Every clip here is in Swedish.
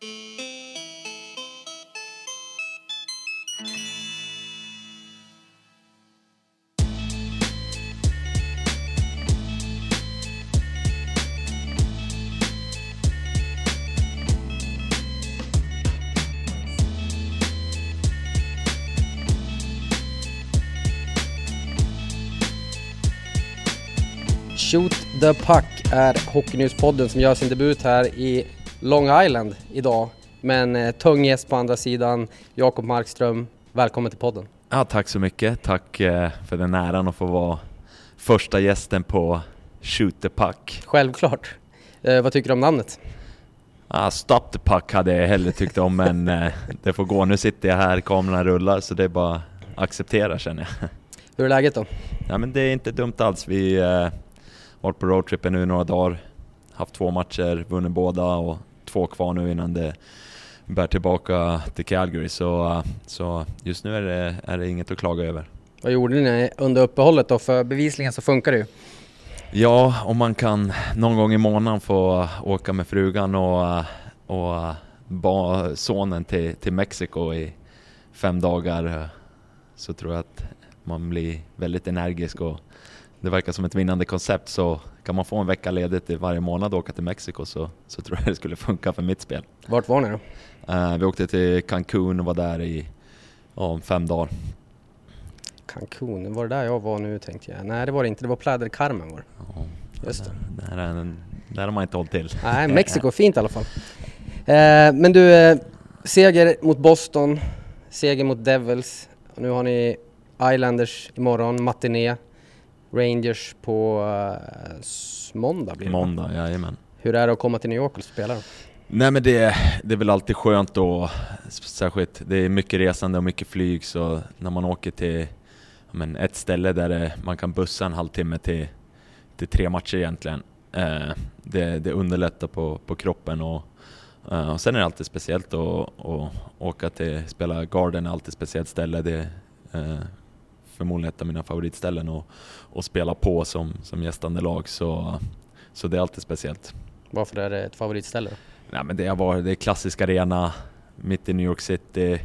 Shoot the Puck är Hockeynews-podden som gör sin debut här i Long Island idag. Med en eh, tung gäst på andra sidan, Jakob Markström. Välkommen till podden. Ja, tack så mycket. Tack eh, för den äran att få vara första gästen på Shoot the Puck. Självklart. Eh, vad tycker du om namnet? Ah, Stop the Puck hade jag hellre tyckt om, men eh, det får gå. Nu sitter jag här, kameran rullar, så det är bara acceptera känner jag. Hur är läget då? Ja, men det är inte dumt alls. Vi eh, varit på roadtrippen nu några dagar, haft två matcher, vunnit båda och två kvar nu innan det bär tillbaka till Calgary. Så, så just nu är det, är det inget att klaga över. Vad gjorde ni under uppehållet då? För bevisligen så funkar det ju. Ja, om man kan någon gång i månaden få åka med frugan och, och ba sonen till, till Mexiko i fem dagar så tror jag att man blir väldigt energisk och det verkar som ett vinnande koncept så kan man få en vecka ledigt i varje månad och åka till Mexiko så, så tror jag det skulle funka för mitt spel. Vart var ni då? Uh, vi åkte till Cancun och var där i ja, fem dagar. Cancun, var det där jag var nu tänkte jag? Nej det var det inte, det var Playa del Carmen var det. Ja, Just det. Där, där, där har man inte hållit till. Nej, Mexiko, fint i alla fall. Eh, men du, eh, seger mot Boston, seger mot Devils. Nu har ni Islanders imorgon, matiné. Rangers på uh, måndag blir det Måndag, jajamän. Hur är det att komma till New York och spela då? Nej men det, det är väl alltid skönt då, särskilt det är mycket resande och mycket flyg så när man åker till men, ett ställe där det, man kan bussa en halvtimme till, till tre matcher egentligen. Eh, det, det underlättar på, på kroppen och, eh, och sen är det alltid speciellt att, åka till, spela Garden är alltid ett speciellt ställe. Det, eh, förmodligen ett av mina favoritställen att, att spela på som, som gästande lag. Så, så det är alltid speciellt. Varför är det ett favoritställe? Nej, men det, har varit, det är klassisk arena mitt i New York City.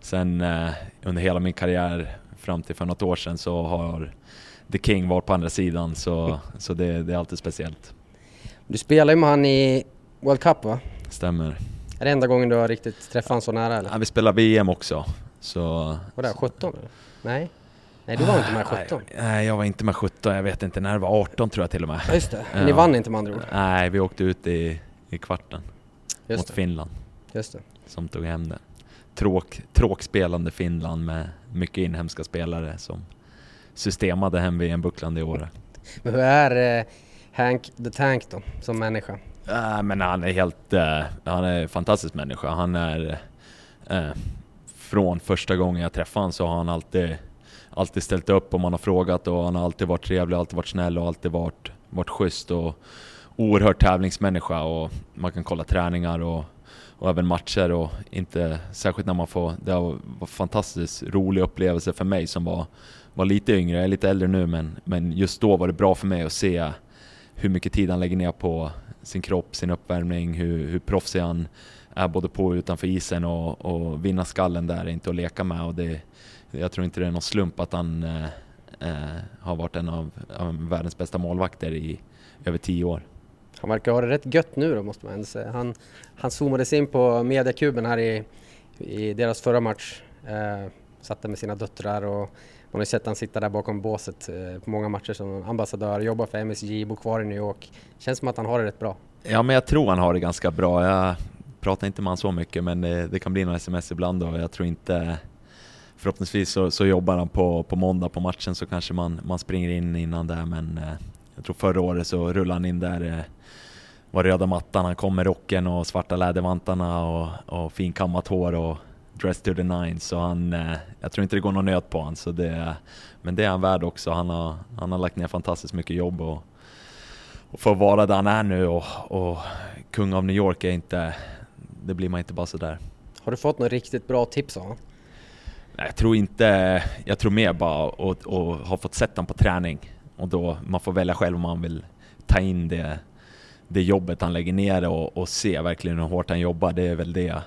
Sen eh, under hela min karriär fram till för något år sedan så har The King varit på andra sidan så, så det, det är alltid speciellt. Du spelar ju med han i World Cup va? Stämmer. Är det enda gången du har riktigt träffat honom så nära eller? Ja, vi spelar VM också. Så, var det 17 eller? Nej? Nej, du var inte med 17? Nej, jag var inte med 17. Jag vet inte när det var 18 tror jag till och med. Ja, just det. Ni vann inte med andra ord? Nej, vi åkte ut i, i kvarten just mot det. Finland. Just det. Som tog hem det. Tråk, tråkspelande Finland med mycket inhemska spelare som systemade hem VM-bucklan det året. Men hur är eh, Hank the Tank då, som människa? Äh, men han är helt, uh, han är en fantastisk människa. Han är, uh, från första gången jag träffade honom så har han alltid alltid ställt upp och man har frågat och han har alltid varit trevlig, alltid varit snäll och alltid varit, varit schysst och oerhört tävlingsmänniska och man kan kolla träningar och, och även matcher och inte, särskilt när man får, det har varit fantastiskt rolig upplevelse för mig som var, var lite yngre, jag är lite äldre nu men, men just då var det bra för mig att se hur mycket tid han lägger ner på sin kropp, sin uppvärmning, hur, hur proffsig han är både på och utanför isen och, och vinna skallen där är inte att leka med. Och det jag tror inte det är någon slump att han eh, eh, har varit en av, av, världens bästa målvakter i över tio år. Han verkar ha det rätt gött nu då måste man ändå säga. Han, han zoomades in på mediakuben här i, i deras förra match. Eh, satt med sina döttrar och man har sett han sitta där bakom båset eh, på många matcher som ambassadör, jobbar för MSG, bor kvar i New York. Känns som att han har det rätt bra. Ja men jag tror han har det ganska bra. Jag pratar inte med honom så mycket men det, det kan bli några sms ibland och jag tror inte förhoppningsvis så, så jobbar han på, på måndag på matchen så kanske man, man springer in innan där men eh, jag tror förra året så rullade han in där eh, var röda mattan, han kom med rocken och svarta lädervantarna och, och finkammat hår och dressed to the nine så han, eh, jag tror inte det går någon nöt på honom så det, men det är han värd också. Han har, han har lagt ner fantastiskt mycket jobb och, och för att vara där han är nu och, och kung av New York är inte, det blir man inte bara sådär. Har du fått något riktigt bra tips av honom? Nej, jag tror inte, jag tror mer bara att ha fått sett honom på träning och då man får välja själv om man vill ta in det, det jobbet han lägger ner och, och se verkligen hur hårt han jobbar, det är väl det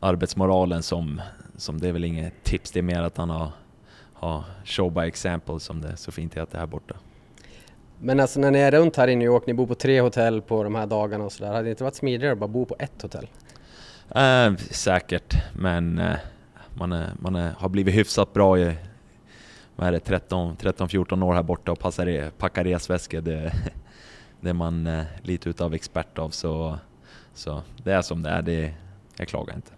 arbetsmoralen som, som det är väl inget tips, det är mer att han har, har show by example som det så fint heter här borta. Men alltså när ni är runt här i New York, ni bor på tre hotell på de här dagarna och sådär, hade det inte varit smidigare att bara bo på ett hotell? Eh, säkert, men eh, man, är, man är, har blivit hyfsat bra i 13-14 år här borta och passar, packar resväskor. Det, det är man eh, lite utav expert av så, så det är som det är, det, jag klagar inte.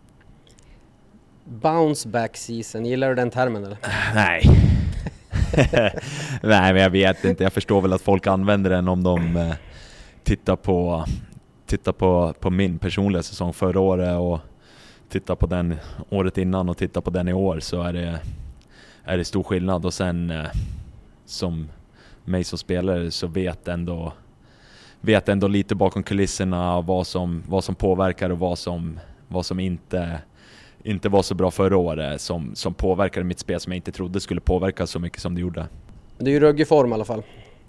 Bounce back season, gillar du den termen eller? Nej. Nej men jag vet inte, jag förstår väl att folk använder den om de eh, tittar på, tittar på, på min personliga säsong förra året och tittar på den året innan och tittar på den i år så är det, är det stor skillnad och sen eh, som mig som spelare så vet ändå vet ändå lite bakom kulisserna vad som, vad som påverkar och vad som, vad som inte, inte var så bra förra året som, som påverkade mitt spel som jag inte trodde skulle påverka så mycket som det gjorde. Du är ju ruggig form i alla fall.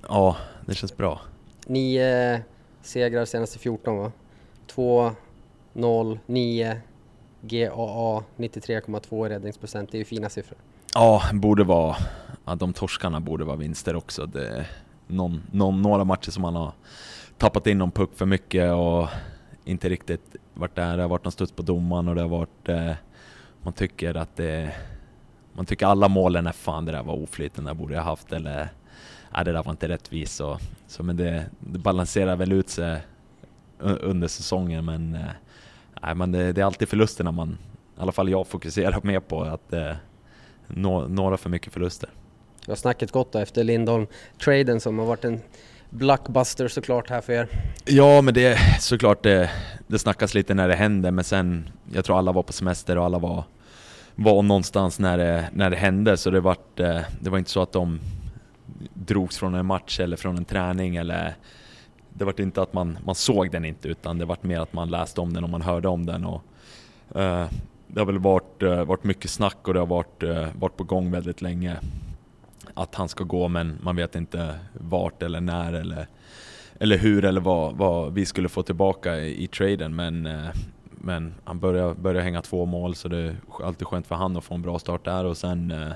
Ja, det känns bra. Nio segrar senaste 14 va? 2, 0, 9, GAA 93,2 räddningsprocent. Det är ju fina siffror. Ja, borde vara, ja, de torskarna borde vara vinster också. Det, någon, någon, några matcher som man har tappat in någon puck för mycket och inte riktigt varit där. Det har varit någon studs på domaren och det har varit... Eh, man tycker att det... Man tycker alla målen är fan det där var oflyt, där borde jag haft eller... Nej, det där var inte rättvist Och, så men det, det balanserar väl ut sig under säsongen men... Eh, nej, men det, det, är alltid förlusterna man... I alla fall jag fokuserar mer på att... Eh, nå, några för mycket förluster. Du har snacket gått då efter Lindholm-traden som har varit en blockbuster såklart här för er. Ja, men det är såklart det, det snackas lite när det händer, men sen jag tror alla var på semester och alla var, var någonstans när det, när det hände, så det, vart, eh, det var inte så att de drogs från en match eller från en träning eller det var inte att man, man såg den inte utan det var mer att man läste om den och man hörde om den. Och, eh, det har väl varit, eh, varit mycket snack och det har varit, eh, varit på gång väldigt länge att han ska gå men man vet inte vart eller när eller, eller hur eller vad, vad vi skulle få tillbaka i, i traden men, eh, men han börjar, börjar hänga två mål så det är alltid skönt för han att få en bra start där och sen eh,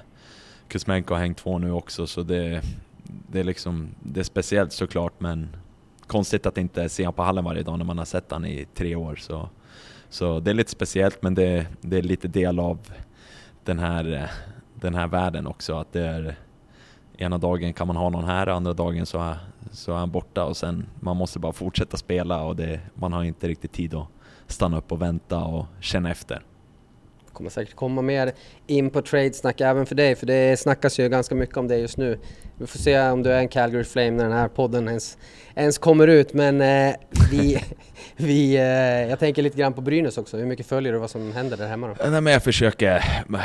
Kuzmenko har hängt två nu också så det, det, är liksom, det är speciellt såklart men konstigt att inte se honom på hallen varje dag när man har sett honom i tre år. Så, så det är lite speciellt men det, det är lite del av den här, den här världen också. Att det är, ena dagen kan man ha någon här, andra dagen så är, så är han borta och sen man måste bara fortsätta spela och det, man har inte riktigt tid att stanna upp och vänta och känna efter. Det kommer säkert komma mer in på tradesnack även för dig, för det snackas ju ganska mycket om det just nu. Vi får se om du är en Calgary Flame när den här podden ens, ens kommer ut, men eh, vi, vi, eh, jag tänker lite grann på Brynäs också. Hur mycket följer du vad som händer där hemma? Då? Eh, nej, men jag försöker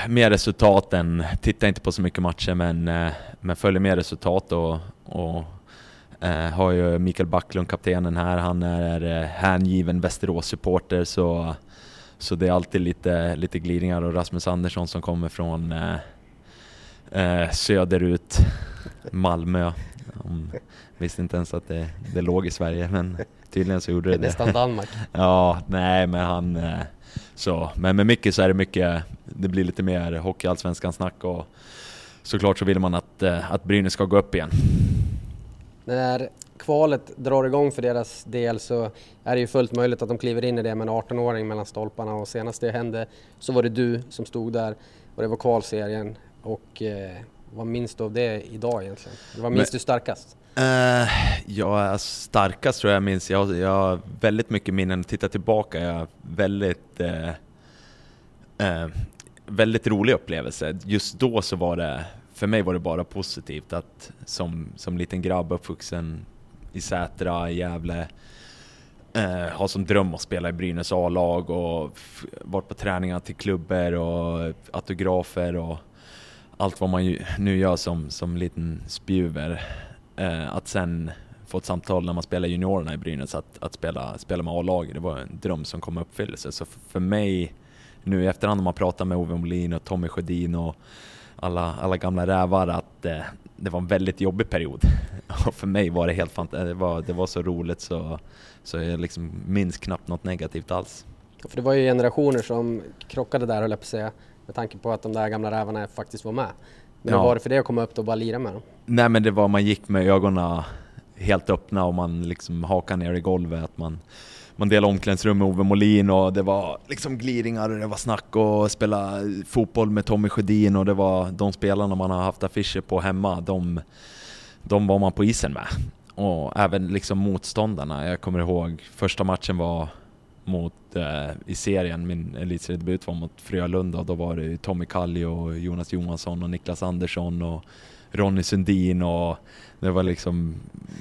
mer resultaten. tittar inte på så mycket matcher, men, eh, men följer mer resultat och, och eh, har ju Mikael Backlund, kaptenen här, han är eh, hängiven Västerås-supporter så så det är alltid lite, lite glidningar och Rasmus Andersson som kommer från eh, eh, söderut, Malmö. Um, visste inte ens att det, det låg i Sverige men tydligen så gjorde det det. Nästan Danmark. ja, nej men han... Eh, så, men med mycket så är det mycket, det blir lite mer hockeyallsvenskan snack och såklart så vill man att, eh, att Brynäs ska gå upp igen. När kvalet drar igång för deras del så är det ju fullt möjligt att de kliver in i det med en 18-åring mellan stolparna och senast det hände så var det du som stod där och det var kvalserien och eh, vad minns du av det idag egentligen? Vad minns Men, du starkast? Uh, ja, starkast tror jag minns, jag, jag har väldigt mycket minnen, titta tillbaka, jag har väldigt uh, uh, väldigt rolig upplevelse. Just då så var det, för mig var det bara positivt att som, som liten grabb uppvuxen i Sätra, i Gävle. Eh, har som dröm att spela i Brynäs A-lag och varit på träningar till klubbor och autografer och allt vad man nu gör som, som liten spjuver. Eh, att sen få ett samtal när man spelar juniorerna i Brynäs att, att spela, spela med A-laget, det var en dröm som kom i uppfyllelse. Så för, för mig, nu i efterhand när man pratar med Ove Molin och Tommy Sjödin och alla, alla gamla rävar att eh, det var en väldigt jobbig period. Och för mig var det helt fantastiskt, det var, det var så roligt så, så jag liksom minns knappt något negativt alls. För det var ju generationer som krockade där höll jag på att säga, med tanke på att de där gamla rävarna faktiskt var med. Men ja. hur var det för dig att komma upp och bara lira med dem? Nej men det var, man gick med ögonen helt öppna och man liksom hakade ner i golvet. Att man, man delade omklädningsrum med Ove Molin och det var liksom gliringar och det var snack och spela fotboll med Tommy Sjödin och det var de spelarna man har haft affischer på hemma, de, de var man på isen med. Och även liksom motståndarna. Jag kommer ihåg första matchen var mot, eh, i serien, min elitseriedebut var mot Frölunda och då var det Tommy Kallio och Jonas Johansson och Niklas Andersson och Ronny Sundin och det var liksom,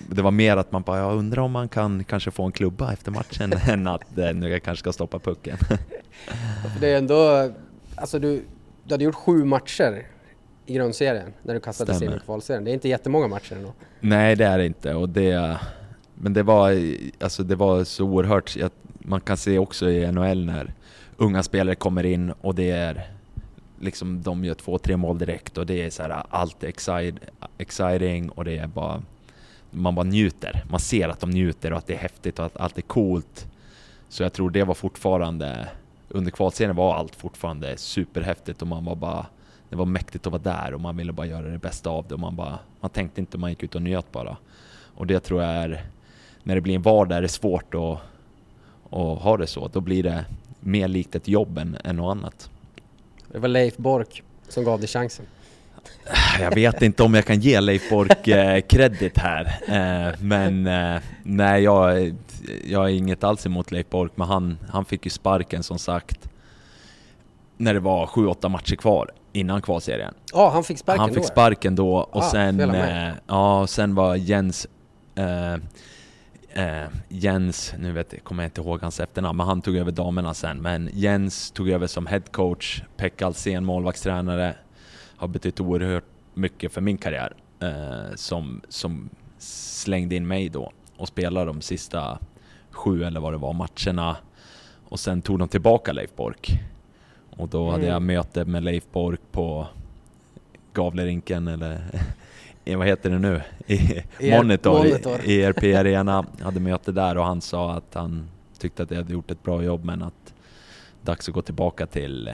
det var mer att man bara, jag undrar om man kan kanske få en klubba efter matchen än att eh, nu jag kanske ska stoppa pucken. det är ändå, alltså du, du hade gjort sju matcher i grundserien när du kastades in i kvalserien. Det är inte jättemånga matcher ändå. Nej, det är det inte och det, men det var, alltså det var så oerhört, man kan se också i NHL när unga spelare kommer in och det är liksom de gör två, tre mål direkt och det är så här, allt är exciting och det är bara man bara njuter. Man ser att de njuter och att det är häftigt och att allt är coolt. Så jag tror det var fortfarande, under kvalserien var allt fortfarande superhäftigt och man var bara, det var mäktigt att vara där och man ville bara göra det bästa av det och man bara, man tänkte inte, man gick ut och njöt bara. Och det tror jag är, när det blir en vardag är det svårt att, att ha det så. Då blir det mer likt ett jobb än, än något annat. Det var Leif Bork som gav dig chansen. Jag vet inte om jag kan ge Leif Bork eh, credit här, eh, men eh, nej, jag, jag har inget alls emot Leif Bork, men han, han fick ju sparken som sagt när det var 7-8 matcher kvar innan kvalserien. Ja, han fick sparken Han fick då, sparken då och ah, sen, eh, ja, sen var Jens eh, Jens, nu vet, kommer jag inte ihåg hans efternamn, men han tog över damerna sen. Men Jens tog över som headcoach, Pekka Alsen målvaktstränare, har betytt oerhört mycket för min karriär. Eh, som, som slängde in mig då och spelade de sista sju eller vad det var matcherna. Och sen tog de tillbaka Leif Bork. Och då mm. hade jag möte med Leif Bork på Gavlerinken eller vad heter det nu? I e Monitor, Monitor. i ERP Arena. Hade möte där och han sa att han tyckte att jag hade gjort ett bra jobb men att dags att gå tillbaka till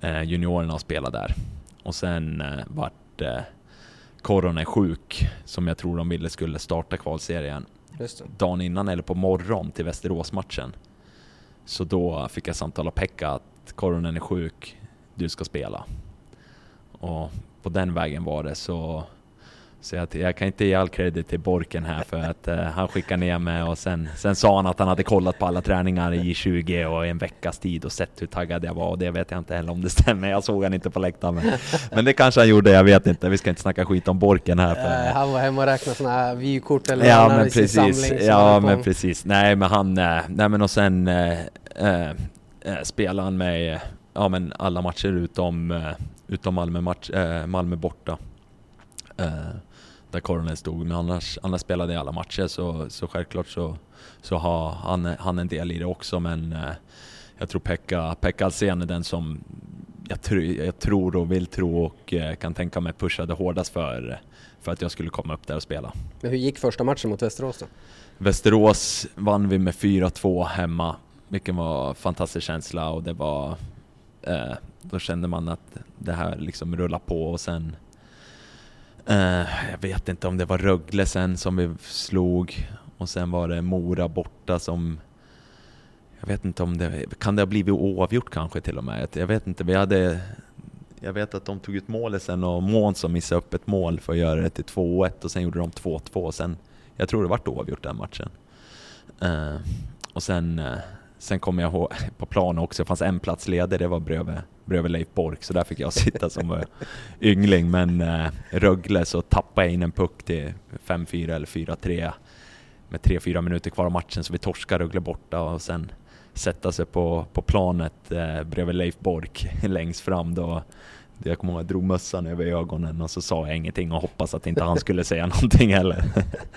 eh, juniorerna och spela där. Och sen eh, vart eh, Koronen sjuk, som jag tror de ville skulle starta kvalserien dagen innan eller på morgon till Västeråsmatchen. Så då fick jag samtal av Pekka att Koronen är sjuk, du ska spela. Och på den vägen var det så så jag, jag, kan inte ge all credit till Borken här för att uh, han skickade ner mig och sen, sen sa han att han hade kollat på alla träningar i 20 och en veckas tid och sett hur taggad jag var och det vet jag inte heller om det stämmer. Jag såg han inte på läktaren. Men, men det kanske han gjorde, jag vet inte. Vi ska inte snacka skit om Borken här. För, uh, han var hemma och räknade sådana här vykort eller ja, men precis. Ja, men precis. Nej, men han, uh, nej men och sen spelade han med ja, men alla matcher utom, utom Malmö, match, Malmö borta där Coronen stod. Men annars, annars spelade jag alla matcher så, så självklart så, så har han, han en del i det också. Men eh, jag tror Pekka, Pekka Alsen är den som jag, tr jag tror och vill tro och kan tänka mig pushade hårdast för, för att jag skulle komma upp där och spela. Men hur gick första matchen mot Västerås då? Västerås vann vi med 4-2 hemma, vilket var en fantastisk känsla och det var eh, då kände man att det här liksom rullar på och sen eh, jag vet inte om det var Rögle sen som vi slog och sen var det Mora borta som jag vet inte om det, kan det ha blivit oavgjort kanske till och med? Jag vet inte, vi hade jag vet att de tog ut målet sen och Månsson missade upp ett mål för att göra det till 2-1 och sen gjorde de 2-2 sen, jag tror det vart oavgjort den matchen. Uh, och sen uh, Sen kommer jag ihåg på plan också, det fanns en plats ledig, det var bredvid, bredvid Leif Bork, så där fick jag sitta som eh, yngling. Men eh, Rögle så tappade jag in en puck till 5-4 eller 4-3 med 3-4 minuter kvar av matchen, så vi torskar Rögle borta och sen sätta sig på, på planet eh, bredvid Leif Bork längst fram. Då, jag kommer ihåg jag drog mössan över ögonen och så sa jag ingenting och hoppas att inte han skulle säga någonting heller.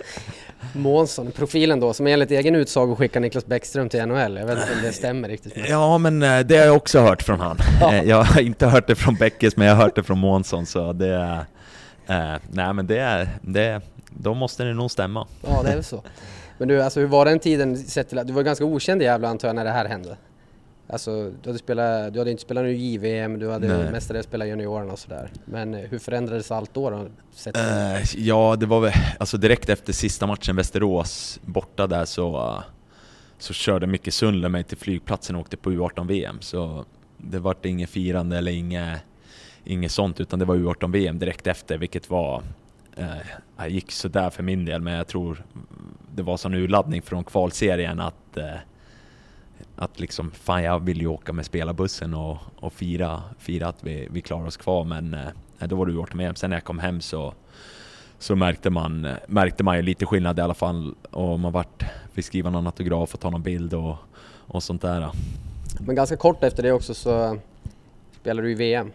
Månsson, profilen då, som enligt egen utsago skickar Niklas Bäckström till NHL. Jag vet inte om det stämmer riktigt. Ja, men eh, det har jag också hört från han. Ja. Eh, jag har inte hört det från Bäckes, men jag har hört det från Månsson, så det... Eh, nej, men det, det, då måste det nog stämma. Ja, det är väl så. Men du, alltså hur var den tiden sett till att du var ganska okänd i Gävle antar jag när det här hände? Alltså, du hade, spelat, du hade inte spelat nu JVM, du hade Nej. mestadels spelat juniorerna och sådär. Men eh, hur förändrades allt då? då uh, ja, det var väl alltså direkt efter sista matchen Västerås borta där så, uh, så körde Micke Sundler mig till flygplatsen och åkte på U18-VM. Så det vart inget firande eller inget, inget sånt, utan det var U18-VM direkt efter, vilket var uh, gick sådär för min del, men jag tror det var sån urladdning från kvalserien att att liksom, fan jag vill ju åka med spelarbussen och, och fira, fira att vi, vi klarar oss kvar, men eh, då var det gjort med. Sen när jag kom hem så, så märkte man, märkte man ju lite skillnad i alla fall och man vart, fick skriva någon autograf och ta någon bild och, och sånt där. Men ganska kort efter det också så spelade du i VM.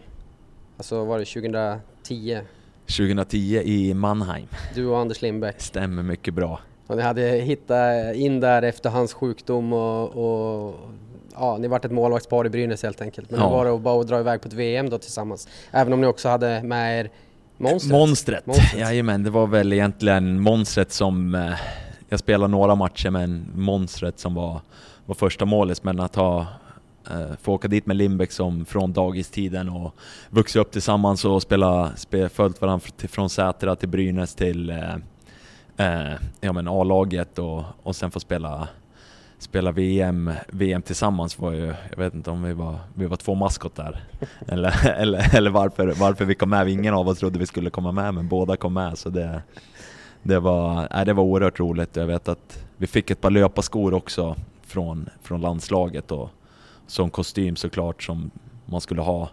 Alltså var det 2010? 2010 i Mannheim. Du och Anders Lindbäck. Stämmer mycket bra. Och ni hade hittat in där efter hans sjukdom och, och ja, ni vart ett målvaktspar i Brynäs helt enkelt. Men ja. det var det bara att dra iväg på ett VM då tillsammans. Även om ni också hade med er monstret. Monstret, monstret. jajamän. Det var väl egentligen monstret som... Eh, jag spelade några matcher men monstret som var, var första målet. Men att ha eh, få åka dit med Lindbäck som från dagistiden och vuxit upp tillsammans och spela, spela följt varandra från Sätra till Brynäs till eh, eh, ja, men A-laget och, och sen få spela, spela VM, VM tillsammans var ju, jag vet inte om vi var, vi var två maskotar eller, eller, eller varför, varför vi kom med. Ingen av oss trodde vi skulle komma med men båda kom med så det, det, var, nej, det var oerhört roligt. Jag vet att vi fick ett par löparskor också från, från landslaget och som kostym såklart som man skulle ha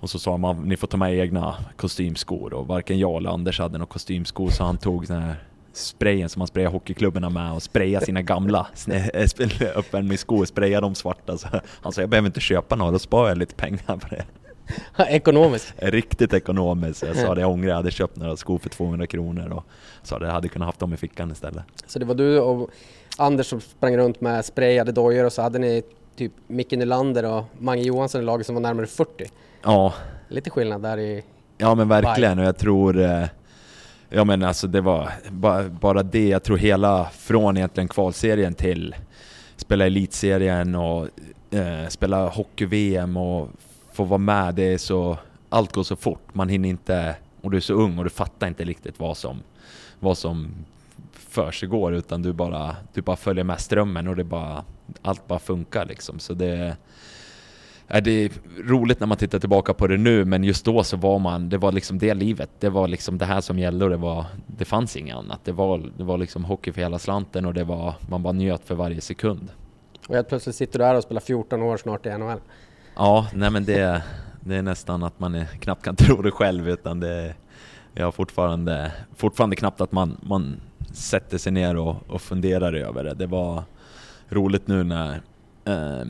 och så sa man ni får ta med egna kostymskor och varken jag eller Anders hade några kostymskor så han tog den här sprayen som man sprayar hockeyklubborna med och sprayade sina gamla uppvärmningsskor, sprayade de svarta. Så han sa jag behöver inte köpa några, då sparar jag lite pengar på det. Ekonomiskt? Riktigt ekonomiskt. Jag sa det, jag ångrar jag hade köpt några skor för 200 kronor och sa det, jag hade kunnat haft dem i fickan istället. Så det var du och Anders som sprang runt med sprayade dojor och så hade ni typ Micke Nylander och Mange Johansson i laget som var närmare 40? Ja. Lite skillnad där i... Ja men verkligen och jag tror... Eh, ja men alltså det var bara, bara det, jag tror hela från egentligen kvalserien till spela elitserien och eh, spela hockey-VM och få vara med, det är så... Allt går så fort, man hinner inte... Och du är så ung och du fattar inte riktigt vad som, vad som försiggår utan du bara, du bara följer med strömmen och det bara, allt bara funkar liksom. Så det, är det är roligt när man tittar tillbaka på det nu, men just då så var man, det var liksom det livet. Det var liksom det här som gällde och det var, det fanns inget annat. Det var, det var liksom hockey för hela slanten och det var, man bara njöt för varje sekund. Och helt plötsligt sitter du här och spelar 14 år snart i NHL. Ja, nej men det, det är nästan att man är, knappt kan tro det själv utan det, jag har fortfarande, fortfarande knappt att man, man sätter sig ner och, och funderar över det. Det var roligt nu när eh,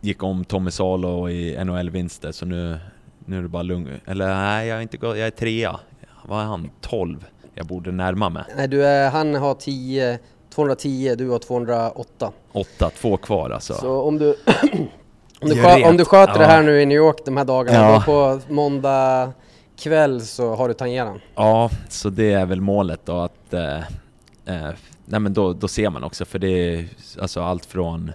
gick om Tommy Salo i NHL-vinster, så nu, nu är det bara lugnt. Eller nej, jag är, inte, jag är trea. Vad är han? 12? Jag borde närma mig. Nej, du är, han har 10, 210, du har 208. 8, två kvar alltså. Så om du, om du, skö, om du sköter ja. det här nu i New York de här dagarna, ja. då på måndag kväll så har du tangeran. Ja, så det är väl målet då att eh, eh, nej men då, då ser man också för det är alltså allt från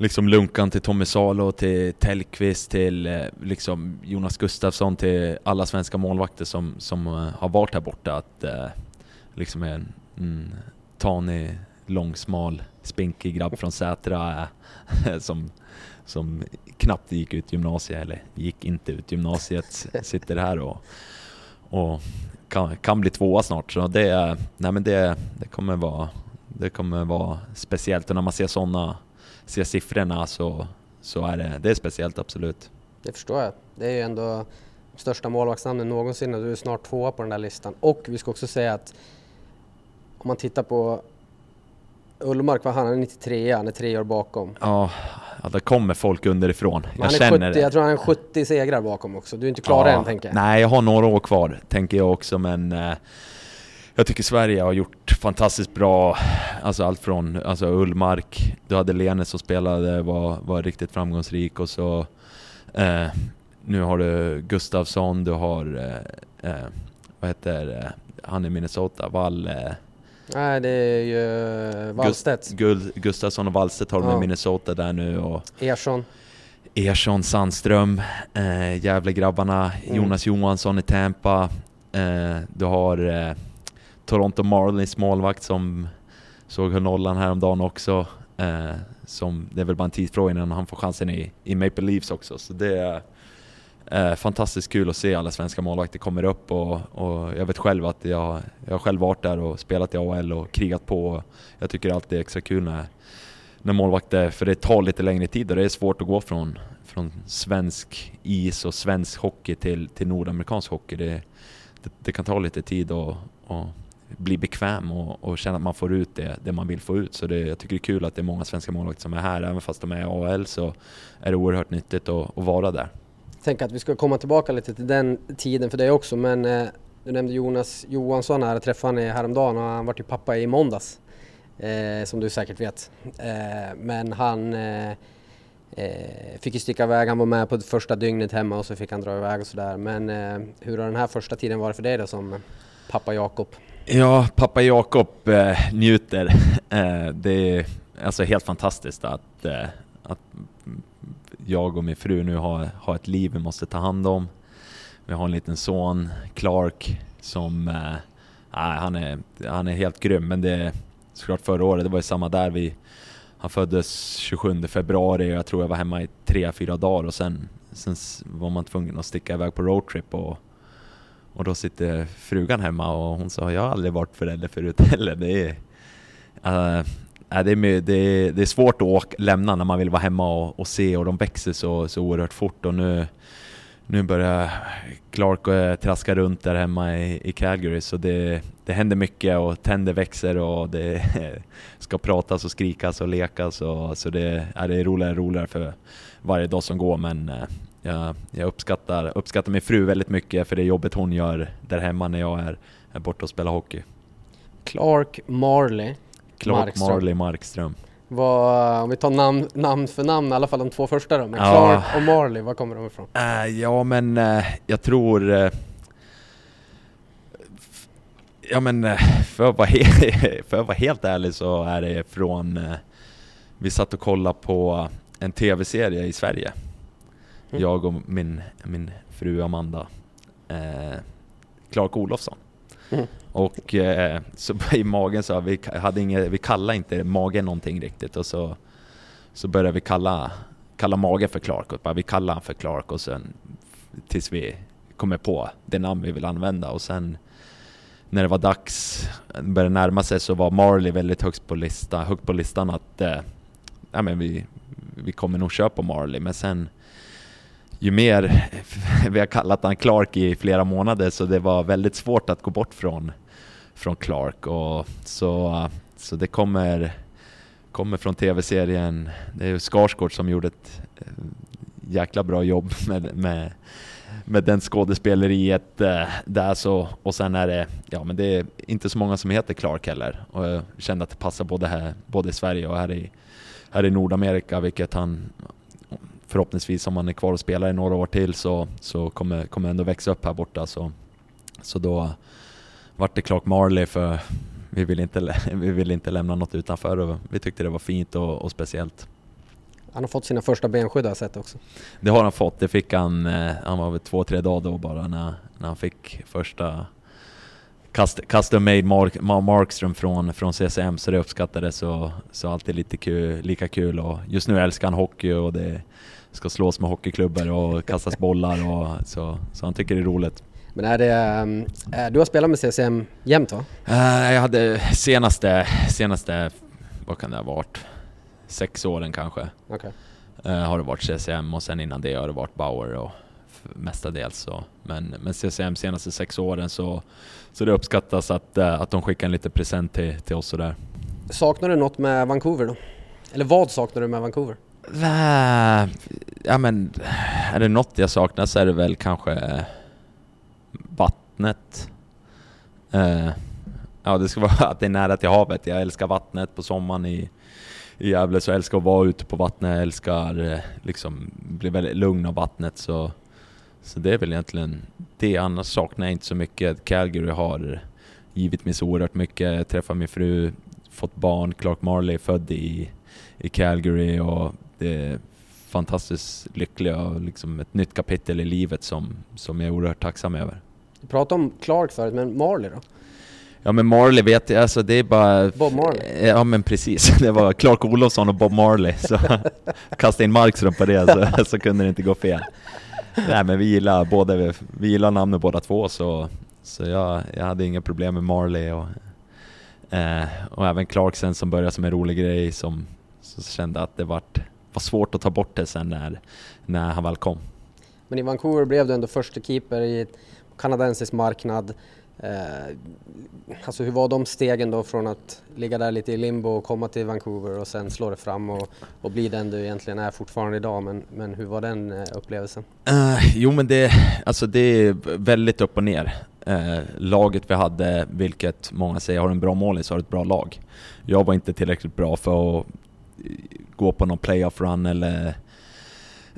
liksom Lunkan till Tommy Salo till Tellqvist till eh, liksom Jonas Gustafsson till alla svenska målvakter som, som eh, har varit här borta. Att eh, liksom en mm, tanig, långsmal, spinkig grabb från Sätra eh, som, som knappt gick ut gymnasiet, eller gick inte ut gymnasiet, sitter här och, och kan, kan bli tvåa snart. Så det, nej men det, det, kommer vara, det kommer vara speciellt och när man ser sådana ser siffrorna så, så är det, det är speciellt absolut. Det förstår jag. Det är ju ändå största målvaktsnamnen någonsin och du är snart tvåa på den där listan. Och vi ska också säga att om man tittar på Ullmark, var han? Han är 93 han är tre år bakom. Ja, ja, det kommer folk underifrån. Jag känner 70, det. Jag tror han är 70 segrar bakom också. Du är inte klar ja, än tänker jag. Nej, jag har några år kvar tänker jag också men eh, jag tycker Sverige har gjort fantastiskt bra, alltså allt från alltså Ullmark, du hade Lene som spelade, var, var riktigt framgångsrik och så eh, nu har du Gustavsson, du har eh, eh vad heter eh, han i Minnesota, Wall... Eh, Nej, det är ju Wallstedt. Gust, Gustafsson och Wallstedt har de ja. i Minnesota där nu och... Ersson. Ersson, Sandström, eh, Gävlegrabbarna, mm. Jonas Johansson i Tampa. Eh, du har eh, Toronto Marlins målvakt som såg hur nollan häromdagen också. Eh, som, det är väl bara en tidsfråga innan han får chansen i, i Maple Leafs också. Så det är eh, fantastiskt kul att se alla svenska målvakter kommer upp och, och jag vet själv att jag, jag har själv varit där och spelat i AHL och krigat på. Jag tycker alltid det är extra kul när, när målvakter, för det tar lite längre tid och det är svårt att gå från, från svensk is och svensk hockey till, till nordamerikansk hockey. Det, det, det kan ta lite tid och, och bli bekväm och, och, känna att man får ut det, det man vill få ut. Så det, jag tycker det är kul att det är många svenska målvakter som är här. Även fast de är i AHL så är det oerhört nyttigt att, att vara där. Jag tänker att vi ska komma tillbaka lite till den tiden för dig också men eh, du nämnde Jonas Johansson här, jag träffade honom häromdagen och han var ju pappa i måndags. Eh, som du säkert vet. Eh, men han eh, eh, fick ju sticka iväg, han var med på det första dygnet hemma och så fick han dra iväg och sådär. Men eh, hur har den här första tiden varit för dig då som pappa Jakob? Ja, pappa Jakob eh, njuter. Eh, det är alltså helt fantastiskt att, eh, att jag och min fru nu har, har ett liv vi måste ta hand om. Vi har en liten son, Clark, som Äh, han, är, han är helt grym. Men det är såklart förra året, det var ju samma där. Vi, han föddes 27 februari och jag tror jag var hemma i tre, fyra dagar och sen, sen var man tvungen att sticka iväg på roadtrip och och då sitter frugan hemma och hon sa, jag har aldrig varit förälder förut heller. Det är, eh, uh, det, är, det, är, det är svårt att åka, lämna när man vill vara hemma och, och, se och de växer så, så oerhört fort och nu, nu börjar Clark eh, traska runt där hemma i, i Calgary. Så det, det händer mycket och tänder växer och det ska pratas och skrikas och lekas och, så det, ja, det är roligare och roligare för varje dag som går. Men eh, jag, jag uppskattar, uppskattar min fru väldigt mycket för det jobbet hon gör där hemma när jag är, är borta och spelar hockey. Clark Marley. Clark Markström. Marley Markström. Vad, om vi tar namn, namn för namn, i alla fall de två första då. Men Clark och Marley, var kommer de ifrån? Uh, ja men uh, jag tror... Uh, ja men för att, vara för att vara helt ärlig så är det från... vi satt och kollade på en tv-serie i Sverige Mm. Jag och min, min fru Amanda. Clark Olofsson. Mm. Och eh, så i magen så vi hade inget, vi kallade inte magen någonting riktigt. Och så, så började vi kalla, kalla magen för Clark. Och bara, vi kallade han för Clark. Och sen tills vi kommer på det namn vi vill använda. Och sen när det var dags, började närma sig så var Marley väldigt högt på, lista, högt på listan att eh, ja, men vi, vi kommer nog köpa Marley. Men sen ju mer, vi har kallat han Clark i flera månader, så det var väldigt svårt att gå bort från, från Clark. Och så, så det kommer, kommer från tv-serien, det är Skarsgård som gjorde ett eh, jäkla bra jobb med, med, med den skådespeleriet eh, där så, och sen är det, ja men det är inte så många som heter Clark heller. Och jag kände att det passar både här, både i Sverige och här i, här i Nordamerika, vilket han förhoppningsvis om han är kvar och spelar i några år till så, så kommer, kommer ändå växa upp här borta. Så, så då vart det Clark Marley för vi ville inte, vi vill inte lämna något utanför och vi tyckte det var fint och, och speciellt. Han har fått sina första benskydd har jag sett också. Det har han fått, det fick han, eh, han var väl två, tre dagar då bara när, när han fick första custom made Mark, Markström från, från CCM så det uppskattades så, så alltid lite kul, lika kul och just nu älskar han hockey och det ska slås med hockeyklubbor och kastas bollar och så, så han tycker det är roligt. Men är det, äh, du har spelat med CCM jämt va? Äh, jag hade senaste, senaste, vad kan det ha varit, sex åren kanske. Okay. Äh, har det varit CCM och sen innan det har det varit Bauer och mestadels så. Men, men CCM senaste sex åren så, så det uppskattas att, att de skickar en liten present till, till oss sådär. Saknar du något med Vancouver då? Eller vad saknar du med Vancouver? Ja men, är det något jag saknar så är det väl kanske eh, vattnet. Uh, ja, det ska vara att det är nära till havet. Jag älskar vattnet på sommaren i, i Gävle, så jag älskar att vara ute på vattnet. Jag älskar eh, liksom bli väldigt lugn av vattnet. Så, så det är väl egentligen det. Annars saknar jag inte så mycket. Calgary har givit mig så oerhört mycket. Jag träffade min fru, fått barn. Clark Marley är född i, i Calgary och det är fantastiskt lycklig och liksom ett nytt kapitel i livet som, som jag är oerhört tacksam över. Du pratade om Clark förut, men Marley då? Ja men Marley vet jag, alltså det är bara... Bob Marley? Ja men precis, det var Clark Olofsson och Bob Marley, så kasta in Markström på det så, så kunde det inte gå fel. Nej men vi gillar, både, vi gillar namnet båda två så, så jag, jag hade inga problem med Marley och, eh, och även Clarksen som började som en rolig grej som så kände att det vart, var svårt att ta bort det sen när, när han väl kom. Men i Vancouver blev du ändå första keeper i kanadensisk marknad. Eh, alltså hur var de stegen då från att ligga där lite i limbo och komma till Vancouver och sen slå det fram och, och bli den du egentligen är fortfarande idag. Men, men hur var den eh, upplevelsen? Uh, jo men det, alltså det är väldigt upp och ner. Uh, laget vi hade, vilket många säger har en bra målis, har ett bra lag. Jag var inte tillräckligt bra för att gå på någon playoff run eller,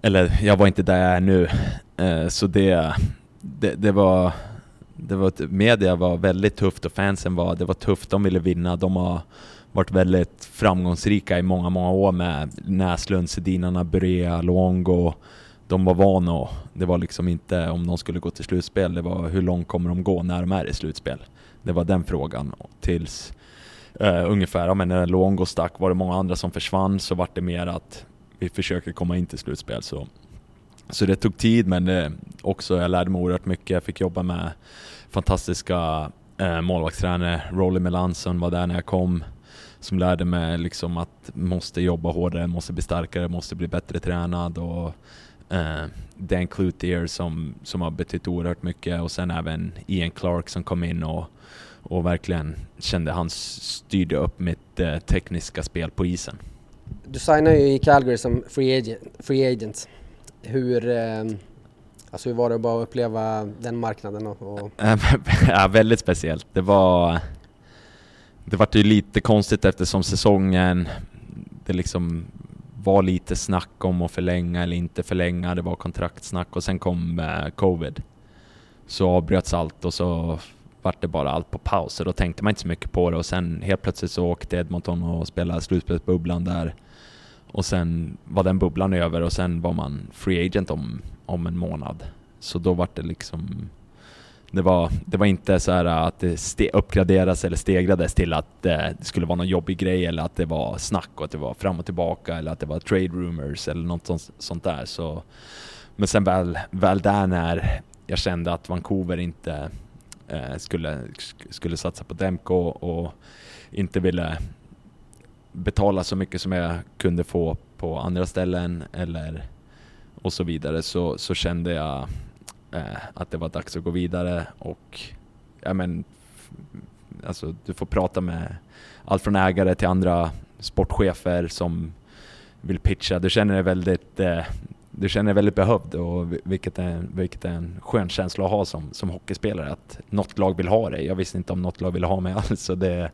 eller jag var inte där jag är nu. Eh, så det, det, det var det var, media var väldigt tufft och fansen var, det var tufft, de ville vinna. De har varit väldigt framgångsrika i många, många år med Näslund, Sedinarna, Burea, Luongo. De var vana och det var liksom inte om de skulle gå till slutspel, det var hur långt kommer de gå när de är i slutspel? Det var den frågan. Tills eh, ungefär, ja, men när Longo stack var det många andra som försvann, så vart det mer att vi försöker komma in till slutspel. Så så det tog tid men det också, jag lärde mig oerhört mycket. Jag fick jobba med fantastiska eh, målvaktstränare. Rolly Melanson var där när jag kom. Som lärde mig liksom att måste jobba hårdare, måste bli starkare, måste bli bättre tränad. Och, eh, Dan Cloutier som, som har betytt oerhört mycket. Och sen även Ian Clark som kom in och, och verkligen kände han styrde upp mitt eh, tekniska spel på isen. Du signade ju i Calgary som free agent. Free agent. Hur, eh, alltså hur var det att bara uppleva den marknaden? Och, och... ja, väldigt speciellt. Det var, det var ju lite konstigt eftersom säsongen, det liksom var lite snack om att förlänga eller inte förlänga, det var kontraktsnack och sen kom eh, covid. Så avbröts allt och så vart det bara allt på paus och då tänkte man inte så mycket på det och sen helt plötsligt så åkte Edmonton och spelade slutspelsbubblan där och sen var den bubblan över och sen var man free agent om, om en månad. Så då var det liksom... Det var, det var inte så att det ste, uppgraderades eller stegrades till att det skulle vara någon jobbig grej eller att det var snack och att det var fram och tillbaka eller att det var trade rumors eller något sånt, sånt där. Så, men sen väl, väl där när jag kände att Vancouver inte Eh, skulle, skulle satsa på Demko och inte ville betala så mycket som jag kunde få på andra ställen eller och så vidare så, så kände jag eh, att det var dags att gå vidare och ja men alltså du får prata med allt från ägare till andra sportchefer som vill pitcha. Du känner dig väldigt, eh, du känner dig väldigt behövd och vilket är, vilket är en skön känsla att ha som, som hockeyspelare att något lag vill ha dig. Jag visste inte om något lag ville ha mig alls så det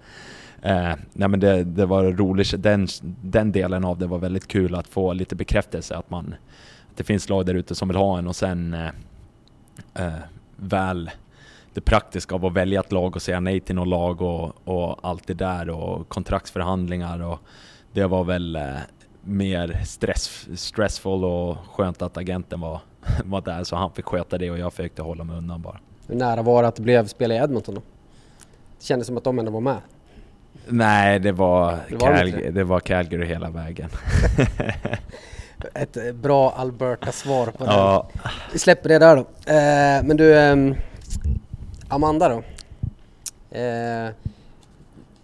Eh, nej men det, det var roligt, den, den delen av det var väldigt kul att få lite bekräftelse att man att det finns lag där ute som vill ha en och sen eh, eh, väl det praktiska av att välja ett lag och säga nej till något lag och, och allt det där och kontraktsförhandlingar och det var väl eh, mer stress, stressful och skönt att agenten var, var där så han fick sköta det och jag försökte hålla mig undan bara. Hur nära var det att det blev spel i Edmonton då? Det kändes som att de ändå var med. Nej, det var, det var, Cal det var Calgary hela vägen. Ett bra Alberta-svar på det. Ja. Vi släpper det där då. Eh, men du, eh, Amanda då? Eh,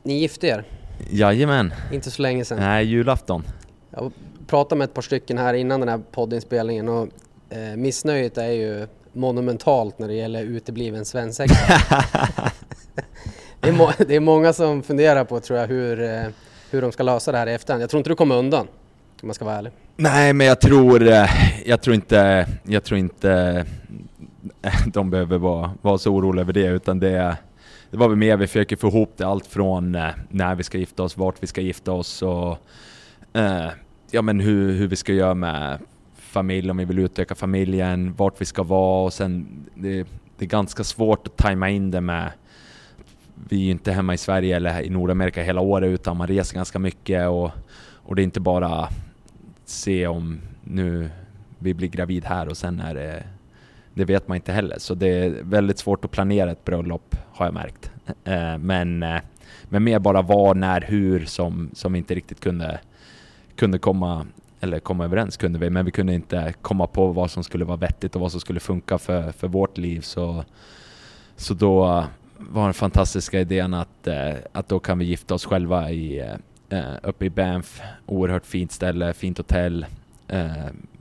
ni gifte er? Jajamän. Inte så länge sedan. Nej, julafton. Jag pratade med ett par stycken här innan den här poddinspelningen och eh, missnöjet är ju monumentalt när det gäller utebliven svensexa. Det är, det är många som funderar på, tror jag, hur, eh, hur de ska lösa det här i efterhand. Jag tror inte du kommer undan. Om man ska vara ärlig. Nej, men jag tror, eh, jag tror inte, jag tror inte de behöver vara, vara så oroliga över det, utan det, det var väl mer vi försöker få ihop det, allt från eh, när vi ska gifta oss, vart vi ska gifta oss och eh, ja, men hur, hur vi ska göra med familj, om vi vill utöka familjen, vart vi ska vara och sen det, det är ganska svårt att tajma in det med vi är ju inte hemma i Sverige eller i Nordamerika hela året utan man reser ganska mycket och, och det är inte bara se om nu vi blir gravid här och sen är det det vet man inte heller, så det är väldigt svårt att planera ett bröllop har jag märkt. Eh, men, eh, men mer bara var, när, hur som, som inte riktigt kunde, kunde komma eller komma överens kunde vi, men vi kunde inte komma på vad som skulle vara vettigt och vad som skulle funka för, för vårt liv. Så, så då var den fantastiska idén att, eh, att då kan vi gifta oss själva i, eh, eh, uppe i Banff. Oerhört fint ställe, fint hotell.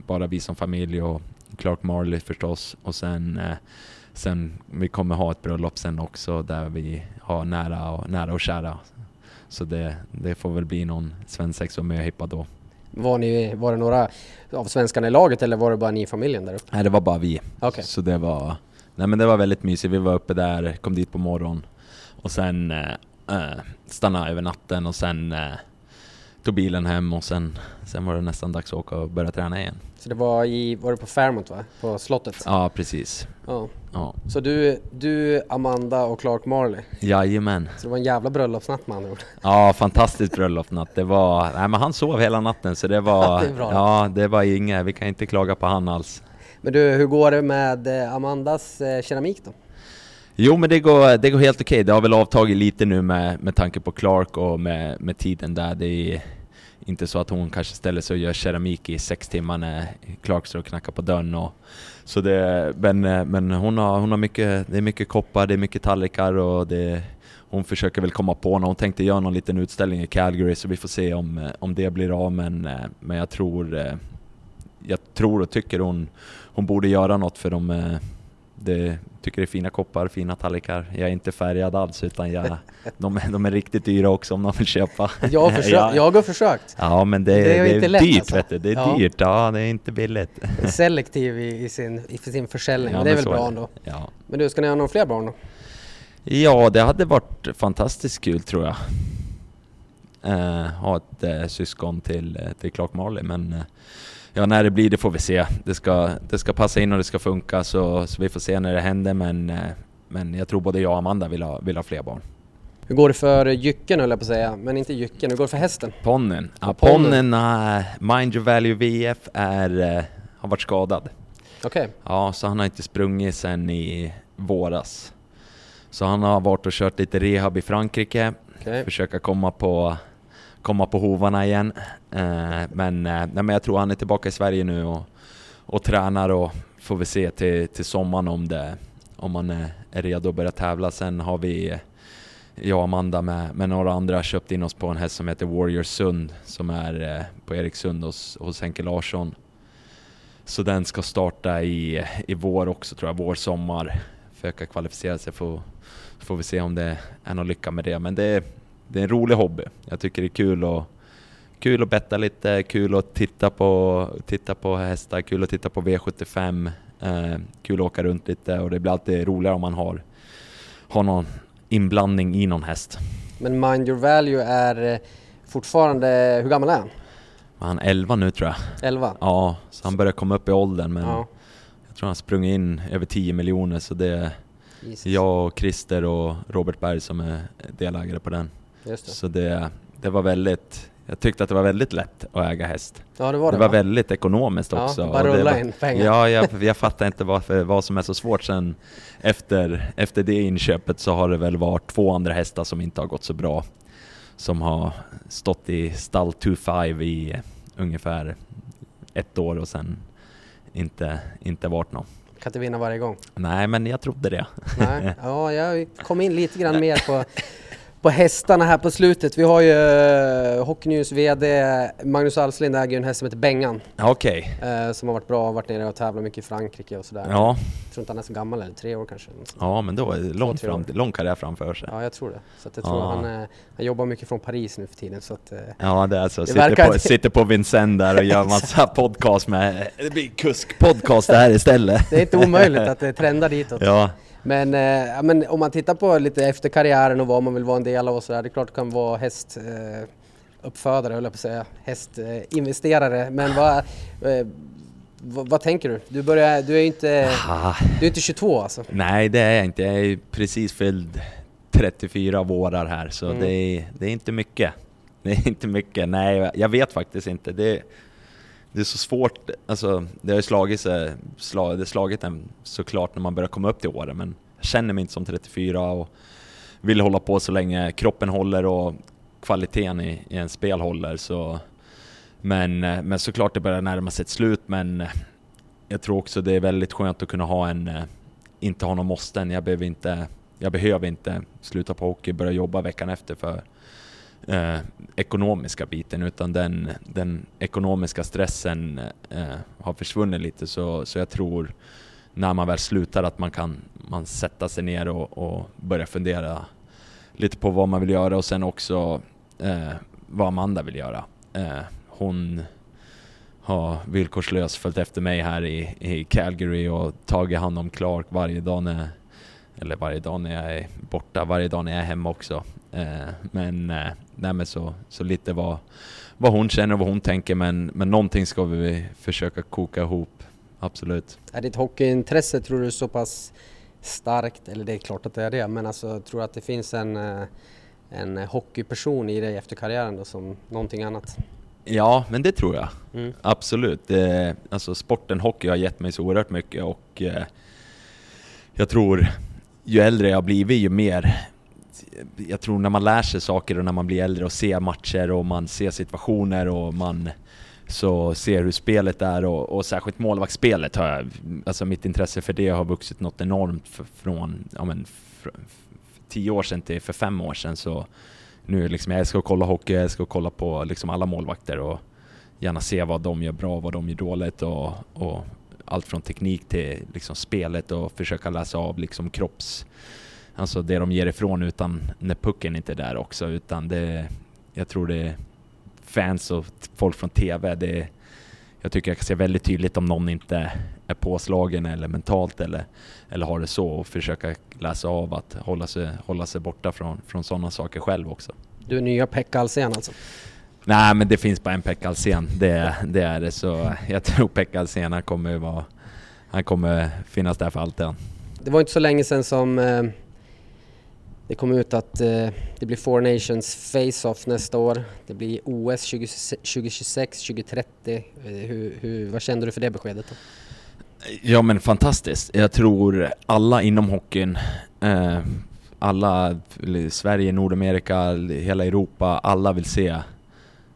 bara vi som familj och Clark Marley förstås och sen, sen vi kommer ha ett bröllop sen också där vi har nära och, nära och kära. Så det, det får väl bli någon svensexa och möhippa då. Var, ni, var det några av svenskarna i laget eller var det bara ni i familjen där uppe? Nej, det var bara vi. Okay. Så det var, nej men det var väldigt mysigt. Vi var uppe där, kom dit på morgonen och sen eh, eh stannade över natten och sen eh, tog bilen hem och sen, sen var det nästan dags att åka och börja träna igen. Så det var i, var det på Fairmont va? På slottet? Ja, precis. Ja. ja. Så du, du, Amanda och Clark Marley? Jajamän. Så det var en jävla bröllopsnatt med andra ord? Ja, fantastisk bröllopsnatt. Det var, nej men han sov hela natten så det var, det ja det var inget, vi kan inte klaga på han alls. Men du, hur går det med eh, Amandas eh, keramik då? Jo men det går, det går helt okej. Okay. Det har väl avtagit lite nu med, med tanke på Clark och med, med tiden där. Det är, inte så att hon kanske ställer sig och gör keramik i sex timmar när Clark står och knackar på dörren. Och, så det, men men hon, har, hon har mycket, det är mycket koppar, det är mycket tallrikar och det, hon försöker väl komma på när hon tänkte göra någon liten utställning i Calgary så vi får se om, om det blir av men, men jag tror eh, jag tror och tycker hon, hon borde göra något för de eh, det, tycker det är fina koppar, fina tallrikar. Jag är inte färgad alls utan jag, de, de är riktigt dyra också om de vill köpa. Jag har, försökt, ja. jag har försökt. Ja men det, det är, det är lätt, dyrt alltså. vet du. Det är ja. dyrt, ja det är inte billigt. Selektiv i, i, sin, i sin försäljning, ja, men det är väl bra ändå. Ja. Men du, ska ni ha några fler barn då? Ja, det hade varit fantastiskt kul tror jag. Uh, ha ett uh, syskon till, uh, till Clark Marley men uh, Ja, när det blir det får vi se. Det ska, det ska passa in och det ska funka så, så vi får se när det händer men, eh, men jag tror både jag och Amanda vill ha, vill ha fler barn. Hur går det för jycken höll jag på att säga, men inte jycken. Hur går det för hästen? Ponnen. Ja, ponnen, uh, Mind Your Value VF, är, uh, har varit skadad. Okej. Okay. Ja, så han har inte sprungit sen i våras. Så han har varit och kört lite rehab i Frankrike, okay. försöka komma på komma på hovarna igen. Eh, men, eh, nej, men jag tror han är tillbaka i Sverige nu och, och tränar och får vi se till, till sommaren om, det, om han är, redo att börja tävla. Sen har vi eh, jag och Amanda med, med några andra köpt in oss på en häst som heter Warrior Sund som är på Eriksund hos, hos Henke Larsson. Så den ska starta i, i vår också tror jag, vår, sommar. Försöka kvalificera sig får, får vi se om det är någon lycka med det. Men det, det är en rolig hobby. Jag tycker det är kul att, kul att betta lite, kul att titta på, titta på hästar, kul att titta på V75, eh, kul att åka runt lite och det blir alltid roligare om man har, har någon inblandning i någon häst. Men Mind Your Value är eh, fortfarande, hur gammal är han? Han är 11 nu tror jag. 11? Ja, så han börjar komma upp i åldern men ja. jag tror han sprungit in över 10 miljoner så det är Jesus. jag, och Christer och Robert Berg som är delägare på den. Det. Så det, det var väldigt, jag tyckte att det var väldigt lätt att äga häst. Ja, det var det. Det var va? väldigt ekonomiskt också. Ja, bara rulla in pengar. Ja, jag, jag fattar inte varför, vad som är så svårt sen efter, efter det inköpet så har det väl varit två andra hästar som inte har gått så bra. Som har stått i stall 2-5 i ungefär ett år och sen inte, inte varit någon. Kan inte vinna varje gång. Nej, men jag trodde det. Nej, ja, jag kom in lite grann mer på på hästarna här på slutet. Vi har ju uh, Hockey News VD Magnus Alslind äger en häst som heter Bengan. Okej. Okay. Uh, som har varit bra, varit nere och tävlat mycket i Frankrike och sådär. Ja. Jag tror inte han är så gammal eller tre år kanske. Ja men då är det långt fram, lång karriär framför sig. Ja jag tror det. Så jag tror ja. han, uh, han jobbar mycket från Paris nu för tiden. Så att, ja det är så, det sitter, på, sitter på Vincennes där och gör massa podcast med, det blir kusk-podcast det här istället. det är inte omöjligt att det trendar ditåt. Ja. Men, eh, men om man tittar på lite efter karriären och vad man vill vara en del av och sådär, det är klart det kan vara hästuppfödare, eh, uppfödare, höll jag på att säga, hästinvesterare. Men vad, eh, vad, vad, tänker du? Du, börjar, du är inte, ah. du är inte 22 alltså? Nej det är jag inte, jag är precis fylld 34 vårar här så mm. det, är, det är inte mycket. Det är inte mycket, nej jag vet faktiskt inte. Det, det är så svårt, alltså det har ju slagit sig, slag, det slagit en såklart när man börjar komma upp till åren men jag känner mig inte som 34 och vill hålla på så länge kroppen håller och kvaliteten i, i en spel håller så men, men såklart det börjar närma sig ett slut men jag tror också det är väldigt skönt att kunna ha en, inte ha någon måsten, jag behöver inte, jag behöver inte sluta på hockey, och börja jobba veckan efter för eh, ekonomiska biten utan den, den ekonomiska stressen eh, har försvunnit lite så, så jag tror när man väl slutar att man kan man sätta sig ner och, och börja fundera lite på vad man vill göra och sen också eh, vad Amanda vill göra. Eh, hon har villkorslöst följt efter mig här i, i Calgary och tagit hand om Clark varje dag när, eller varje dag när jag är borta, varje dag när jag är hemma också. Eh, men, eh, nej, så, så lite vad, vad hon känner och vad hon tänker men, men någonting ska vi försöka koka ihop, absolut. Är ditt hockeyintresse tror du så pass starkt, eller det är klart att det är det, men alltså tror du att det finns en, eh, en hockeyperson i dig efter karriären då, som någonting annat? Ja, men det tror jag. Mm. Absolut. Det, alltså sporten hockey har gett mig så oerhört mycket och eh, jag tror ju äldre jag blivit ju mer jag tror när man lär sig saker och när man blir äldre och ser matcher och man ser situationer och man så ser hur spelet är och, och särskilt målvaktsspelet har jag, alltså mitt intresse för det har vuxit något enormt för, från, ja men, för, tio år sedan till för fem år sedan. Så nu liksom, jag älskar att kolla hockey, jag älskar att kolla på liksom alla målvakter och gärna se vad de gör bra, vad de gör dåligt och, och allt från teknik till liksom spelet och försöka läsa av liksom kropps alltså det de ger ifrån utan när pucken inte är där också utan det, jag tror det fans och folk från TV, det jag tycker jag kan se väldigt tydligt om någon inte är påslagen eller mentalt eller, eller har det så och försöka läsa av att hålla sig, hålla sig borta från, från sådana saker själv också. Du är nya Pekka Alsen alltså? Nej men det finns bara en Pekka Alsen, det, det är det så jag tror Pekka Alsen han kommer vara, han kommer finnas där för alltid. Det var inte så länge sedan som eh, det kom ut att eh, det blir Four Nations Face-Off nästa år. Det blir OS 2026, 2030. Hur, hur, vad kände du för det beskedet? Då? Ja men fantastiskt. Jag tror alla inom hockeyn, eh, alla, Sverige, Nordamerika, hela Europa, alla vill se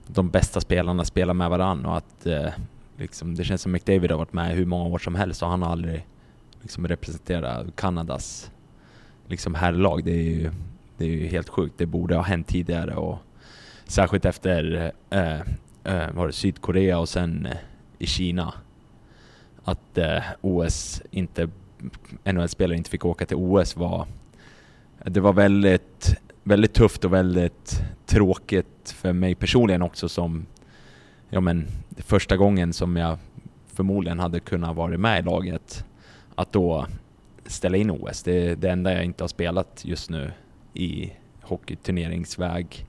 de bästa spelarna spela med varandra och att eh, liksom, det känns som McDavid har varit med hur många år som helst och han har aldrig liksom representerat Kanadas liksom herrlag. Det är ju, det är ju helt sjukt. Det borde ha hänt tidigare och särskilt efter eh, eh, var det Sydkorea och sen eh, i Kina. Att eh, OS inte, NHL-spelare inte fick åka till OS var, det var väldigt, väldigt tufft och väldigt tråkigt för mig personligen också som, ja men första gången som jag förmodligen hade kunnat vara med i laget, att då ställa in OS. Det är det enda jag inte har spelat just nu i hockeyturneringsväg.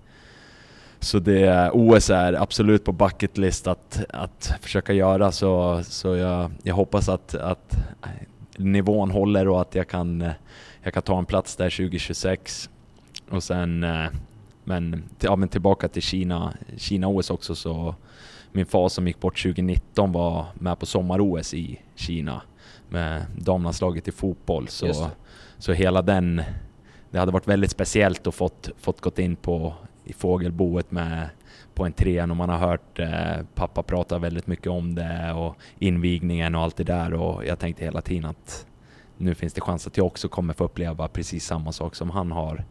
Så det, OS är absolut på bucket list att, att försöka göra så, så jag, jag hoppas att, att nivån håller och att jag kan, jag kan ta en plats där 2026. Och sen, eh, men, ja, men tillbaka till Kina, Kina-OS också så min far som gick bort 2019 var med på sommar-OS i Kina med damlandslaget i fotboll. Så, så hela den, det hade varit väldigt speciellt att fått, fått gått in på i fågelboet med på entrén och man har hört eh, pappa prata väldigt mycket om det och invigningen och allt det där och jag tänkte hela tiden att nu finns det chans att jag också kommer få uppleva precis samma sak som han har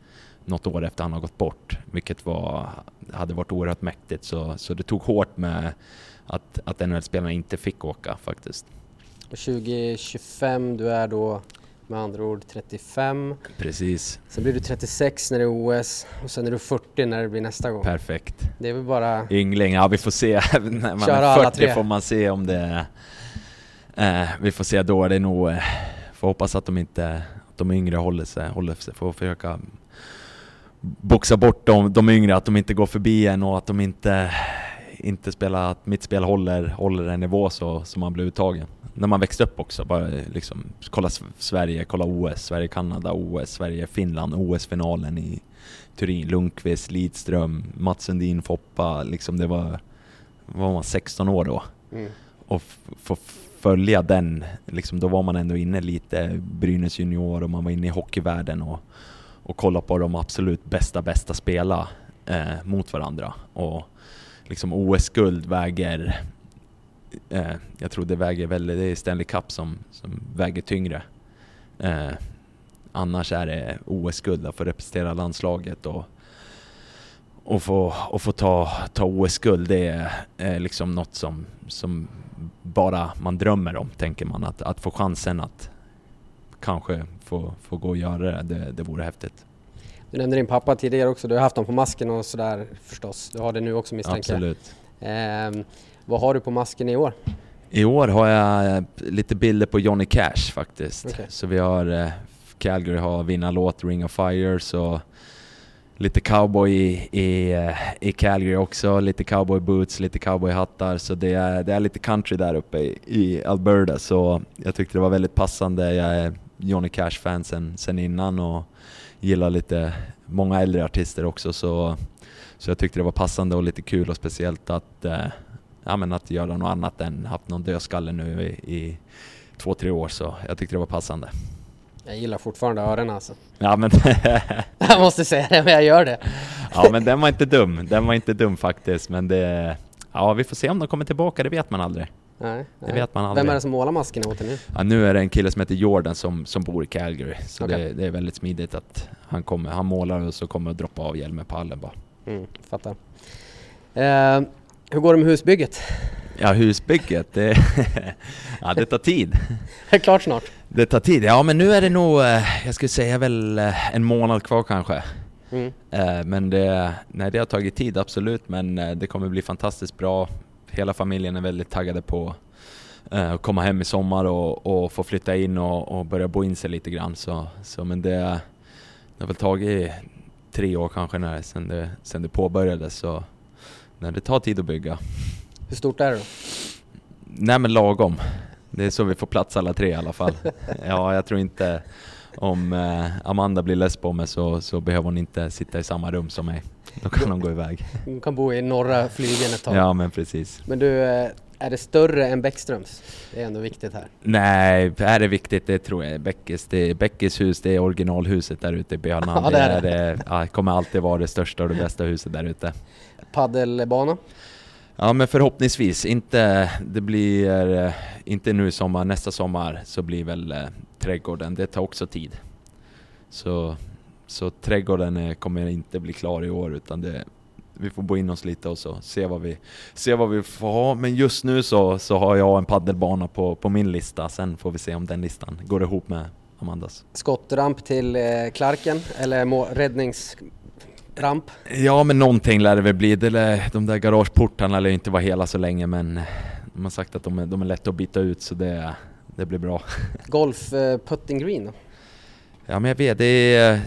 något år efter han har gått bort, vilket var, hade varit oerhört mäktigt. Så, så det tog hårt med att, att NHL-spelarna inte fick åka faktiskt. 2025, du är då med andra ord 35. Precis. Sen blir du 36 när det är OS och sen är du 40 när det blir nästa gång. Perfekt. Det är väl bara... Yngling, ja vi får se. när man Köra är alla 40 tre. får man se om det... Eh, vi får se då. Det är nog... Eh, får hoppas att de inte... Att de yngre håller sig. Håller sig. Får försöka boxa bort de, de yngre, att de inte går förbi en och att de inte... Inte spelar... Att mitt spel håller, håller en nivå så, så man blir uttagen. När man växte upp också, bara liksom kolla Sverige, kolla OS, Sverige-Kanada, OS, Sverige-Finland, OS-finalen i Turin, Lundqvist, Lidström, Mats Sundin, Foppa, liksom det var, var man 16 år då. Mm. Och få följa den, liksom då var man ändå inne lite Brynäs junior och man var inne i hockeyvärlden och, och kolla på de absolut bästa, bästa spela eh, mot varandra. Och liksom OS-guld väger, eh, jag tror det väger väldigt, det är Stanley Cup som, som väger tyngre. Eh, annars är det OS-guld att få representera landslaget och, och få, och få ta, ta OS-guld. Det är eh, liksom något som, som bara man drömmer om, tänker man. Att, att få chansen att kanske få, få gå och göra det, det, det vore häftigt. Du nämnde din pappa tidigare också, du har haft honom på masken och sådär förstås. Du har det nu också misstänker jag. Absolut. Ehm, vad har du på masken i år? I år har jag eh, lite bilder på Johnny Cash faktiskt. Okej. Så vi har eh, Calgary har vinnarlåt Ring of Fire så lite cowboy i, i, eh, i Calgary också, lite cowboy boots, lite cowboyhattar så det är, det är lite country där uppe i, i Alberta så jag tyckte det var väldigt passande. Jag är Johnny Cash-fan sen, sen innan och gillar lite många äldre artister också så, så jag tyckte det var passande och lite kul och speciellt att eh, ja, men att göra något annat än haft någon dödskalle nu i, i två, tre år så jag tyckte det var passande. Jag gillar fortfarande öronen alltså. Ja men, Jag måste säga det, men jag gör det. ja, men den var inte dum, den var inte dum faktiskt men det, ja vi får se om de kommer tillbaka, det vet man aldrig. Nej, Det nej. vet man aldrig. Vem är det som målar maskerna åt dig nu? Ja, nu är det en kille som heter Jordan som, som bor i Calgary så Okej. det, det är väldigt smidigt att han kommer, han målar och så kommer att droppa av hjälmen på hallen bara. Mm, fattar. Ehm, hur går det med husbygget? Ja husbygget, det, ja, det tar tid. Är det klart snart? Det tar tid, ja men nu är det nog, eh, jag skulle säga väl eh, en månad kvar kanske. Mm. Eh, Men det, nej, det har tagit tid absolut, men eh, det kommer bli fantastiskt bra. Hela familjen är väldigt taggade på eh, att komma hem i sommar och, och få flytta in och, och börja bo in sig lite grann. Så, så, men det, det har väl tagit tre år kanske när, sen, det, sen det påbörjades. Så nej, det tar tid att bygga. Hur stort är det då? Nej men lagom. Det är så vi får plats alla tre i alla fall. Ja, jag tror inte om eh, Amanda blir less på mig så, så behöver hon inte sitta i samma rum som mig. Då kan hon gå iväg. Du kan bo i norra flygeln ett tag. Ja men precis. Men du, eh, är det större än Bäckströms? Det är ändå viktigt här. Nej, är det viktigt? Det tror jag. Bäckes, det är Bäckes hus, det är originalhuset där ute i Björnan. Ja, det är det. det ja, kommer alltid vara det största och det bästa huset där ute. Paddelbana? Ja men förhoppningsvis, inte, det blir eh, inte nu i sommar, nästa sommar så blir väl eh, trädgården, det tar också tid. Så, så trädgården eh, kommer inte bli klar i år utan det, vi får bo in oss lite och så se vad vi, se vad vi får ha. Men just nu så, så har jag en paddelbana på, på min lista, sen får vi se om den listan går ihop med Amandas. Skottramp till eh, Klarken eller må- räddningsramp? Ja men någonting lär det väl bli, det lär, de där garageportarna lär ju inte vara hela så länge men de har sagt att de är, de är lätta att byta ut så det, det blir bra. Golf eh, putting green då? Ja men jag vet, det är,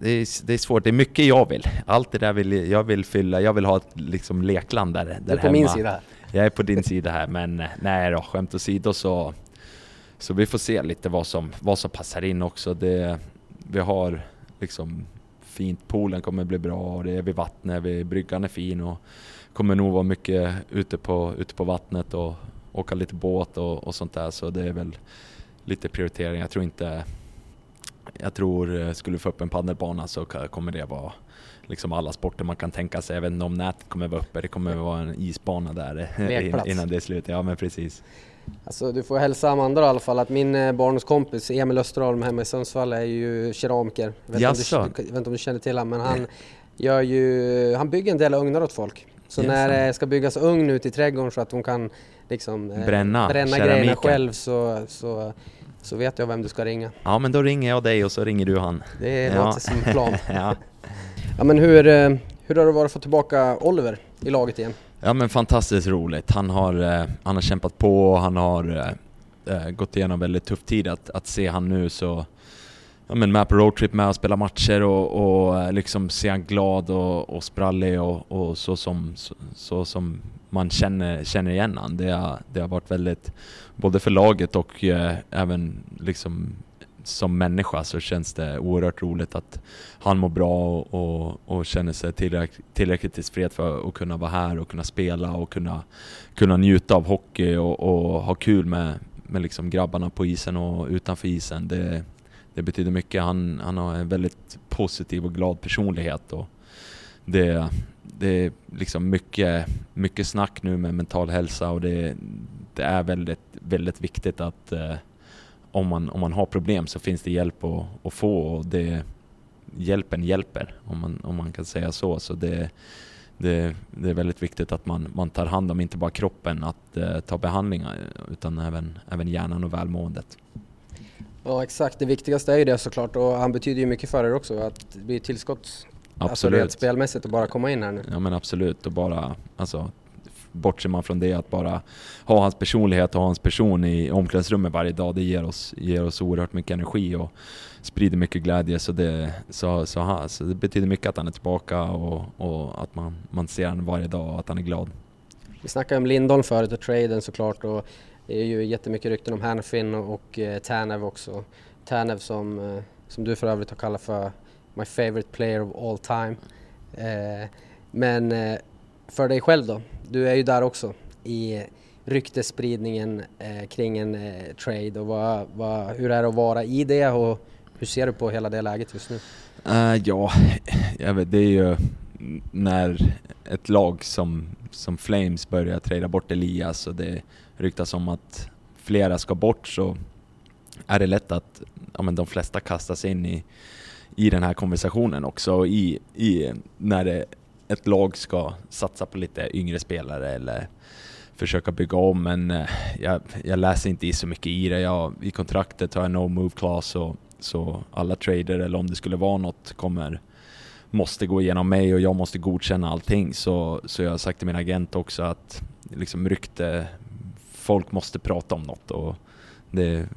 det är, det är svårt. Det är mycket jag vill. Allt det där vill jag vill fylla. Jag vill ha ett liksom lekland där, där Du är på hemma. min sida här. Jag är på din sida här men eh, nej då, skämt åsido så så vi får se lite vad som, vad som passar in också. Det, vi har liksom fint, poolen kommer bli bra och det är vid vattnet, vid bryggan är fin och kommer nog vara mycket ute på, ute på vattnet och åka lite båt och, och sånt där så det är väl lite prioritering. Jag tror inte jag tror, eh, skulle du få upp en paddelbana så kommer det vara liksom alla sporter man kan tänka sig. Jag inte om nätet kommer vara uppe, det kommer vara en isbana där Lekplats. innan det är slut. Ja men precis. Alltså, du får hälsa Amanda i alla fall att min eh, barndomskompis Emil Österholm hemma i Sundsvall är ju keramiker. Jag vet, om, du, vet inte om du känner till honom men han, gör ju, han bygger en del ugnar åt folk. Så yes. när det ska byggas ugn ute i trädgården så att hon kan liksom, eh, bränna, bränna grejerna själv så, så, så vet jag vem du ska ringa. Ja men då ringer jag dig och så ringer du han. Det ja. låter som en plan. ja. ja men hur, eh, hur har det varit att få tillbaka Oliver i laget igen? Ja men fantastiskt roligt. Han har, eh, han har kämpat på och han har äh, gått igenom väldigt tuff tid. Att, att se han nu så ja, men med på roadtrip med och spela matcher och, och liksom se han glad och, och sprallig och, och så, som, så, så, som man känner, känner igen han. Det har, det har varit väldigt, både för laget och eh, även liksom som människa så känns det oerhört roligt att han mår bra och, och, och känner sig tillräckligt, tillräckligt tillfreds för att kunna vara här och kunna spela och kunna, kunna njuta av hockey och, och ha kul med, med liksom grabbarna på isen och utanför isen. Det, det betyder mycket. Han, han har en väldigt positiv och glad personlighet och det, det är liksom mycket, mycket snack nu med mental hälsa och det, det är väldigt, väldigt viktigt att eh, om, man, om man har problem så finns det hjälp att, att få och det, hjälpen hjälper om man, om man kan säga så. så det, det, det är väldigt viktigt att man, man tar hand om inte bara kroppen att eh, ta behandlingar eh, utan även, även hjärnan och välmåendet. Ja exakt, det viktigaste är ju det såklart och han betyder ju mycket för er också att det blir tillskott absolut. Alltså rent spelmässigt att bara komma in här nu. Ja men absolut och bara, alltså bortser man från det att bara ha hans personlighet och ha hans person i omklädningsrummet varje dag, det ger oss, ger oss oerhört mycket energi och sprider mycket glädje. Så det, så, så, så det betyder mycket att han är tillbaka och, och att man, man ser honom varje dag och att han är glad. Vi snackade om Lindholm förut och traden såklart och det är ju jättemycket rykten om Hanfin och, och eh, Tanev också. Tanev som, eh, som du för övrigt har kallat för my favorite player of all time. Eh, men eh, för dig själv då? Du är ju där också i ryktesspridningen eh, kring en eh, trade och vad, vad, hur är det att vara i det och hur ser du på hela det läget just nu? Uh, ja, jag vet, det är ju när ett lag som, som Flames börjar trada bort Elias och det ryktas om att flera ska bort så är det lätt att ja, men de flesta kastas in i, i den här konversationen också i, i när det, ett lag ska satsa på lite yngre spelare eller försöka bygga om men eh, jag, jag läser inte i så mycket i det. Jag, I kontraktet har jag no move class så, så alla trader eller om det skulle vara något kommer måste gå igenom mig och jag måste godkänna allting. Så, så jag har sagt till min agent också att liksom rykte, folk måste prata om något och det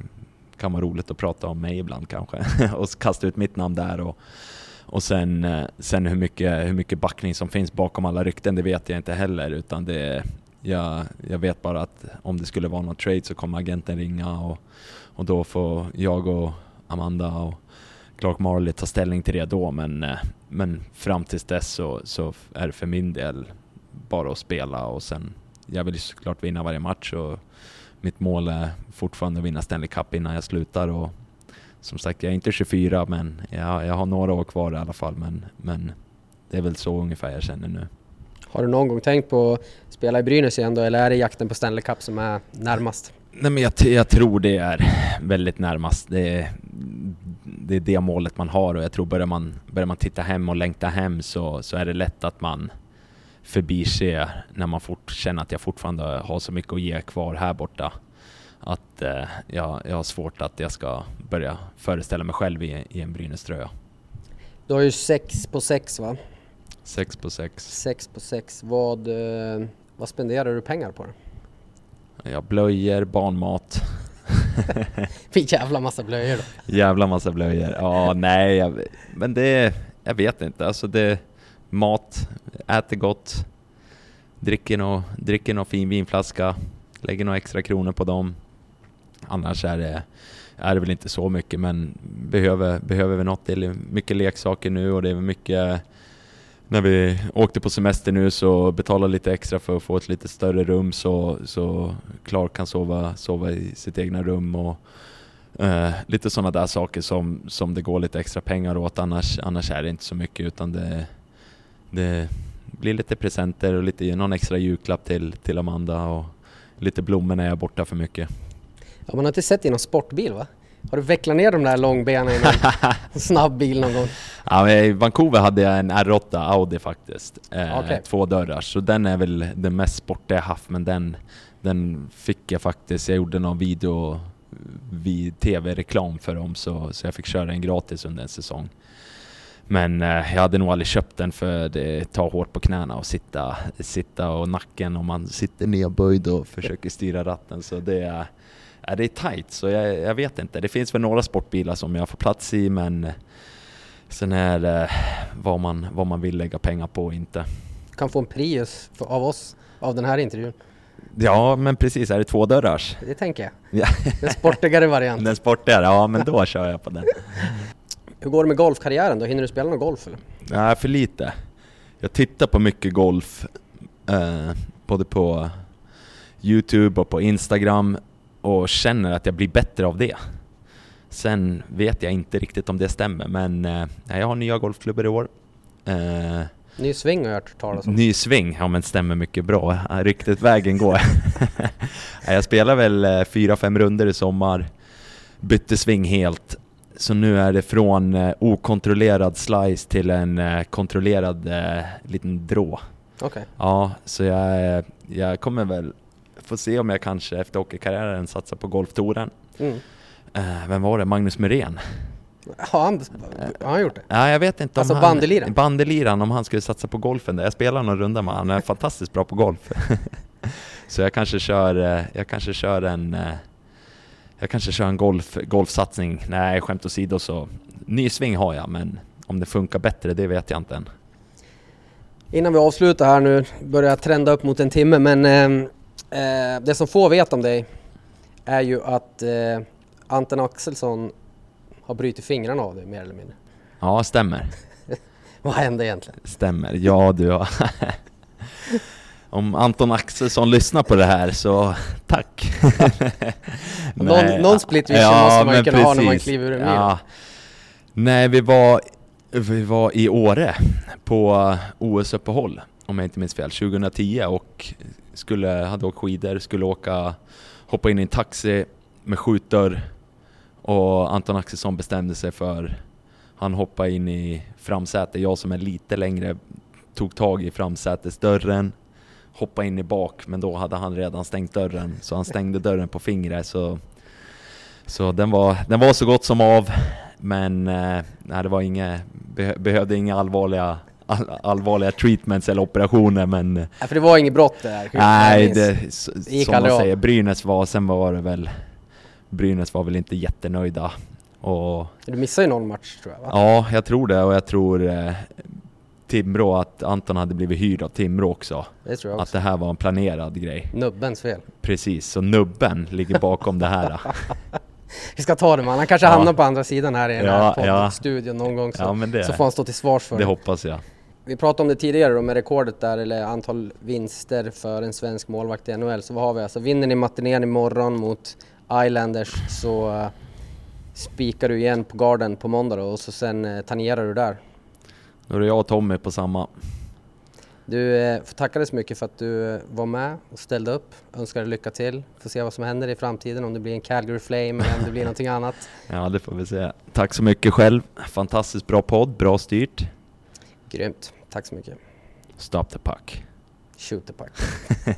kan vara roligt att prata om mig ibland kanske. Och kasta ut mitt namn där och, och sen, eh, sen hur, mycket, hur mycket backning som finns bakom alla rykten det vet jag inte heller. Utan det jag, jag vet bara att om det skulle vara någon trade så kommer agenten ringa och, och då får jag och Amanda och Clark Marley ta ställning till det då. Men, eh, men fram tills dess så, så är det för min del bara att spela och sen jag vill ju såklart vinna varje match och mitt mål är fortfarande att vinna Stanley Cup innan jag slutar och som sagt, jag är inte 24 men jag, jag har några år kvar i alla fall men, men det är väl så ungefär jag känner nu. Har du någon gång tänkt på att spela i Brynäs igen då eller är det jakten på Stanley Cup som är närmast? Nej men jag, jag tror det är väldigt närmast. Det är, det är det målet man har och jag tror börjar man, börjar man titta hem och längta hem så, så är det lätt att man förbiser när man fort, känner att jag fortfarande har så mycket att ge kvar här borta. Att eh, jag, jag har svårt att jag ska börja föreställa mig själv i, i en Brynäs-tröja. Du har ju sex på sex va? Sex på sex. Sex på sex. Vad, eh, vad spenderar du pengar på? Ja, blöjor, barnmat. jävla massa blöjor då. Jävla massa blöjor. Ja, nej, jag, men det, jag vet inte. Alltså det, mat, äter gott, dricker någon, dricker någon fin vinflaska, lägger några extra kronor på dem. Annars är det, är det väl inte så mycket, men behöver, behöver vi något. Det är mycket leksaker nu och det är mycket när vi åkte på semester nu så betalade lite extra för att få ett lite större rum så, så Clark kan sova, sova i sitt egna rum och eh, lite sådana där saker som, som det går lite extra pengar åt, annars, annars är det inte så mycket utan det, det blir lite presenter och lite, någon extra julklapp till, till Amanda och lite blommor när jag är borta för mycket. Ja, man har inte sett i någon sportbil va? Har du vecklat ner de där långbenen i någon snabb bil någon gång? Ja, I Vancouver hade jag en R8 Audi faktiskt. Eh, okay. Två dörrar, så den är väl den mest sportiga jag haft men den, den fick jag faktiskt, jag gjorde någon video vid tv-reklam för dem så, så jag fick köra den gratis under en säsong. Men eh, jag hade nog aldrig köpt den för det tar hårt på knäna och sitta, sitta och nacken om man sitter nedböjd och försöker styra ratten så det är Ja, det är tight, så jag, jag, vet inte. Det finns väl några sportbilar som jag får plats i, men sen är det vad man, vad man vill lägga pengar på och inte. Du kan få en Prius av oss, av den här intervjun. Ja, men precis. Är det tvådörrars? Det tänker jag. Ja. Den sportigare varianten. Den sportigare, ja men då kör jag på den. Hur går det med golfkarriären då? Hinner du spela någon golf eller? Nej, för lite. Jag tittar på mycket golf, eh, både på Youtube och på Instagram och känner att jag blir bättre av det. Sen vet jag inte riktigt om det stämmer, men eh, jag har nya golfklubbor i år. Eh, ny sving har jag hört talas om. Ny sving, ja men stämmer mycket bra. Riktigt vägen går. jag spelar väl eh, fyra, fem runder i sommar. Bytte sving helt. Så nu är det från eh, okontrollerad slice till en eh, kontrollerad eh, liten drå. Okay. Ja, så jag, jag kommer väl får se om jag kanske efter hockeykarriären satsar på golftouren. Mm. Vem var det? Magnus Muren? Har han, har han gjort det? Ja, jag vet inte alltså om bandeliran? Bandeliran, om han skulle satsa på golfen där. Jag spelar någon runda med han är fantastiskt bra på golf. så jag kanske kör, jag kanske kör en jag kanske kör en golf, golfsatsning. Nej, skämt åsido så ny sving har jag, men om det funkar bättre, det vet jag inte än. Innan vi avslutar här nu, börjar jag trenda upp mot en timme, men eh, Eh, det som få vet om dig är ju att eh, Anton Axelsson har brutit fingrarna av dig mer eller mindre. Ja, stämmer. Vad hände egentligen? Stämmer, ja du. om Anton Axelsson lyssnar på det här så tack. någon, någon split vision ja, måste man ju kunna precis. ha när man kliver ur en ja. Nej, vi var, vi var i Åre på OS-uppehåll om jag inte minns fel, 2010 och skulle, hade åkt skidor, skulle åka, hoppa in i en taxi med skjutdörr och Anton Axelsson bestämde sig för, han hoppade in i framsätet, jag som är lite längre tog tag i framsätesdörren, hoppade in i bak men då hade han redan stängt dörren så han stängde dörren på fingret så, så den, var, den var så gott som av men eh, nej, det var inga, behövde inga allvarliga all, allvarliga treatments eller operationer men... Ja, för det var inget brott där? Nej, det, som man säger, Brynäs var, sen var det väl... Brynäs var väl inte jättenöjda. Och, du missade ju någon match tror jag va? Ja, jag tror det och jag tror eh, Timrå, att Anton hade blivit hyrd av Timrå också. Det tror jag också. Att det här var en planerad grej. Nubbens fel. Precis, så nubben ligger bakom det här. Vi ska ta det man, han kanske ja. hamnar på andra sidan här i den här ja. studion någon gång så, ja, det, så får han stå till svars för det. Det hoppas jag. Vi pratade om det tidigare då med rekordet där, eller antal vinster för en svensk målvakt i NHL. Så vad har vi alltså? Vinner ni matinén imorgon mot Islanders så uh, spikar du igen på garden på måndag då, och så sen uh, tangerar du där. Då är det jag och Tommy på samma. Du eh, får tacka dig så mycket för att du eh, var med och ställde upp. Önskar dig lycka till. Får se vad som händer i framtiden, om det blir en Calgary Flame eller om det blir någonting annat. Ja, det får vi se. Tack så mycket själv. Fantastiskt bra podd, bra styrt. Grymt. Tack så mycket. Stop the puck. Shoot the puck.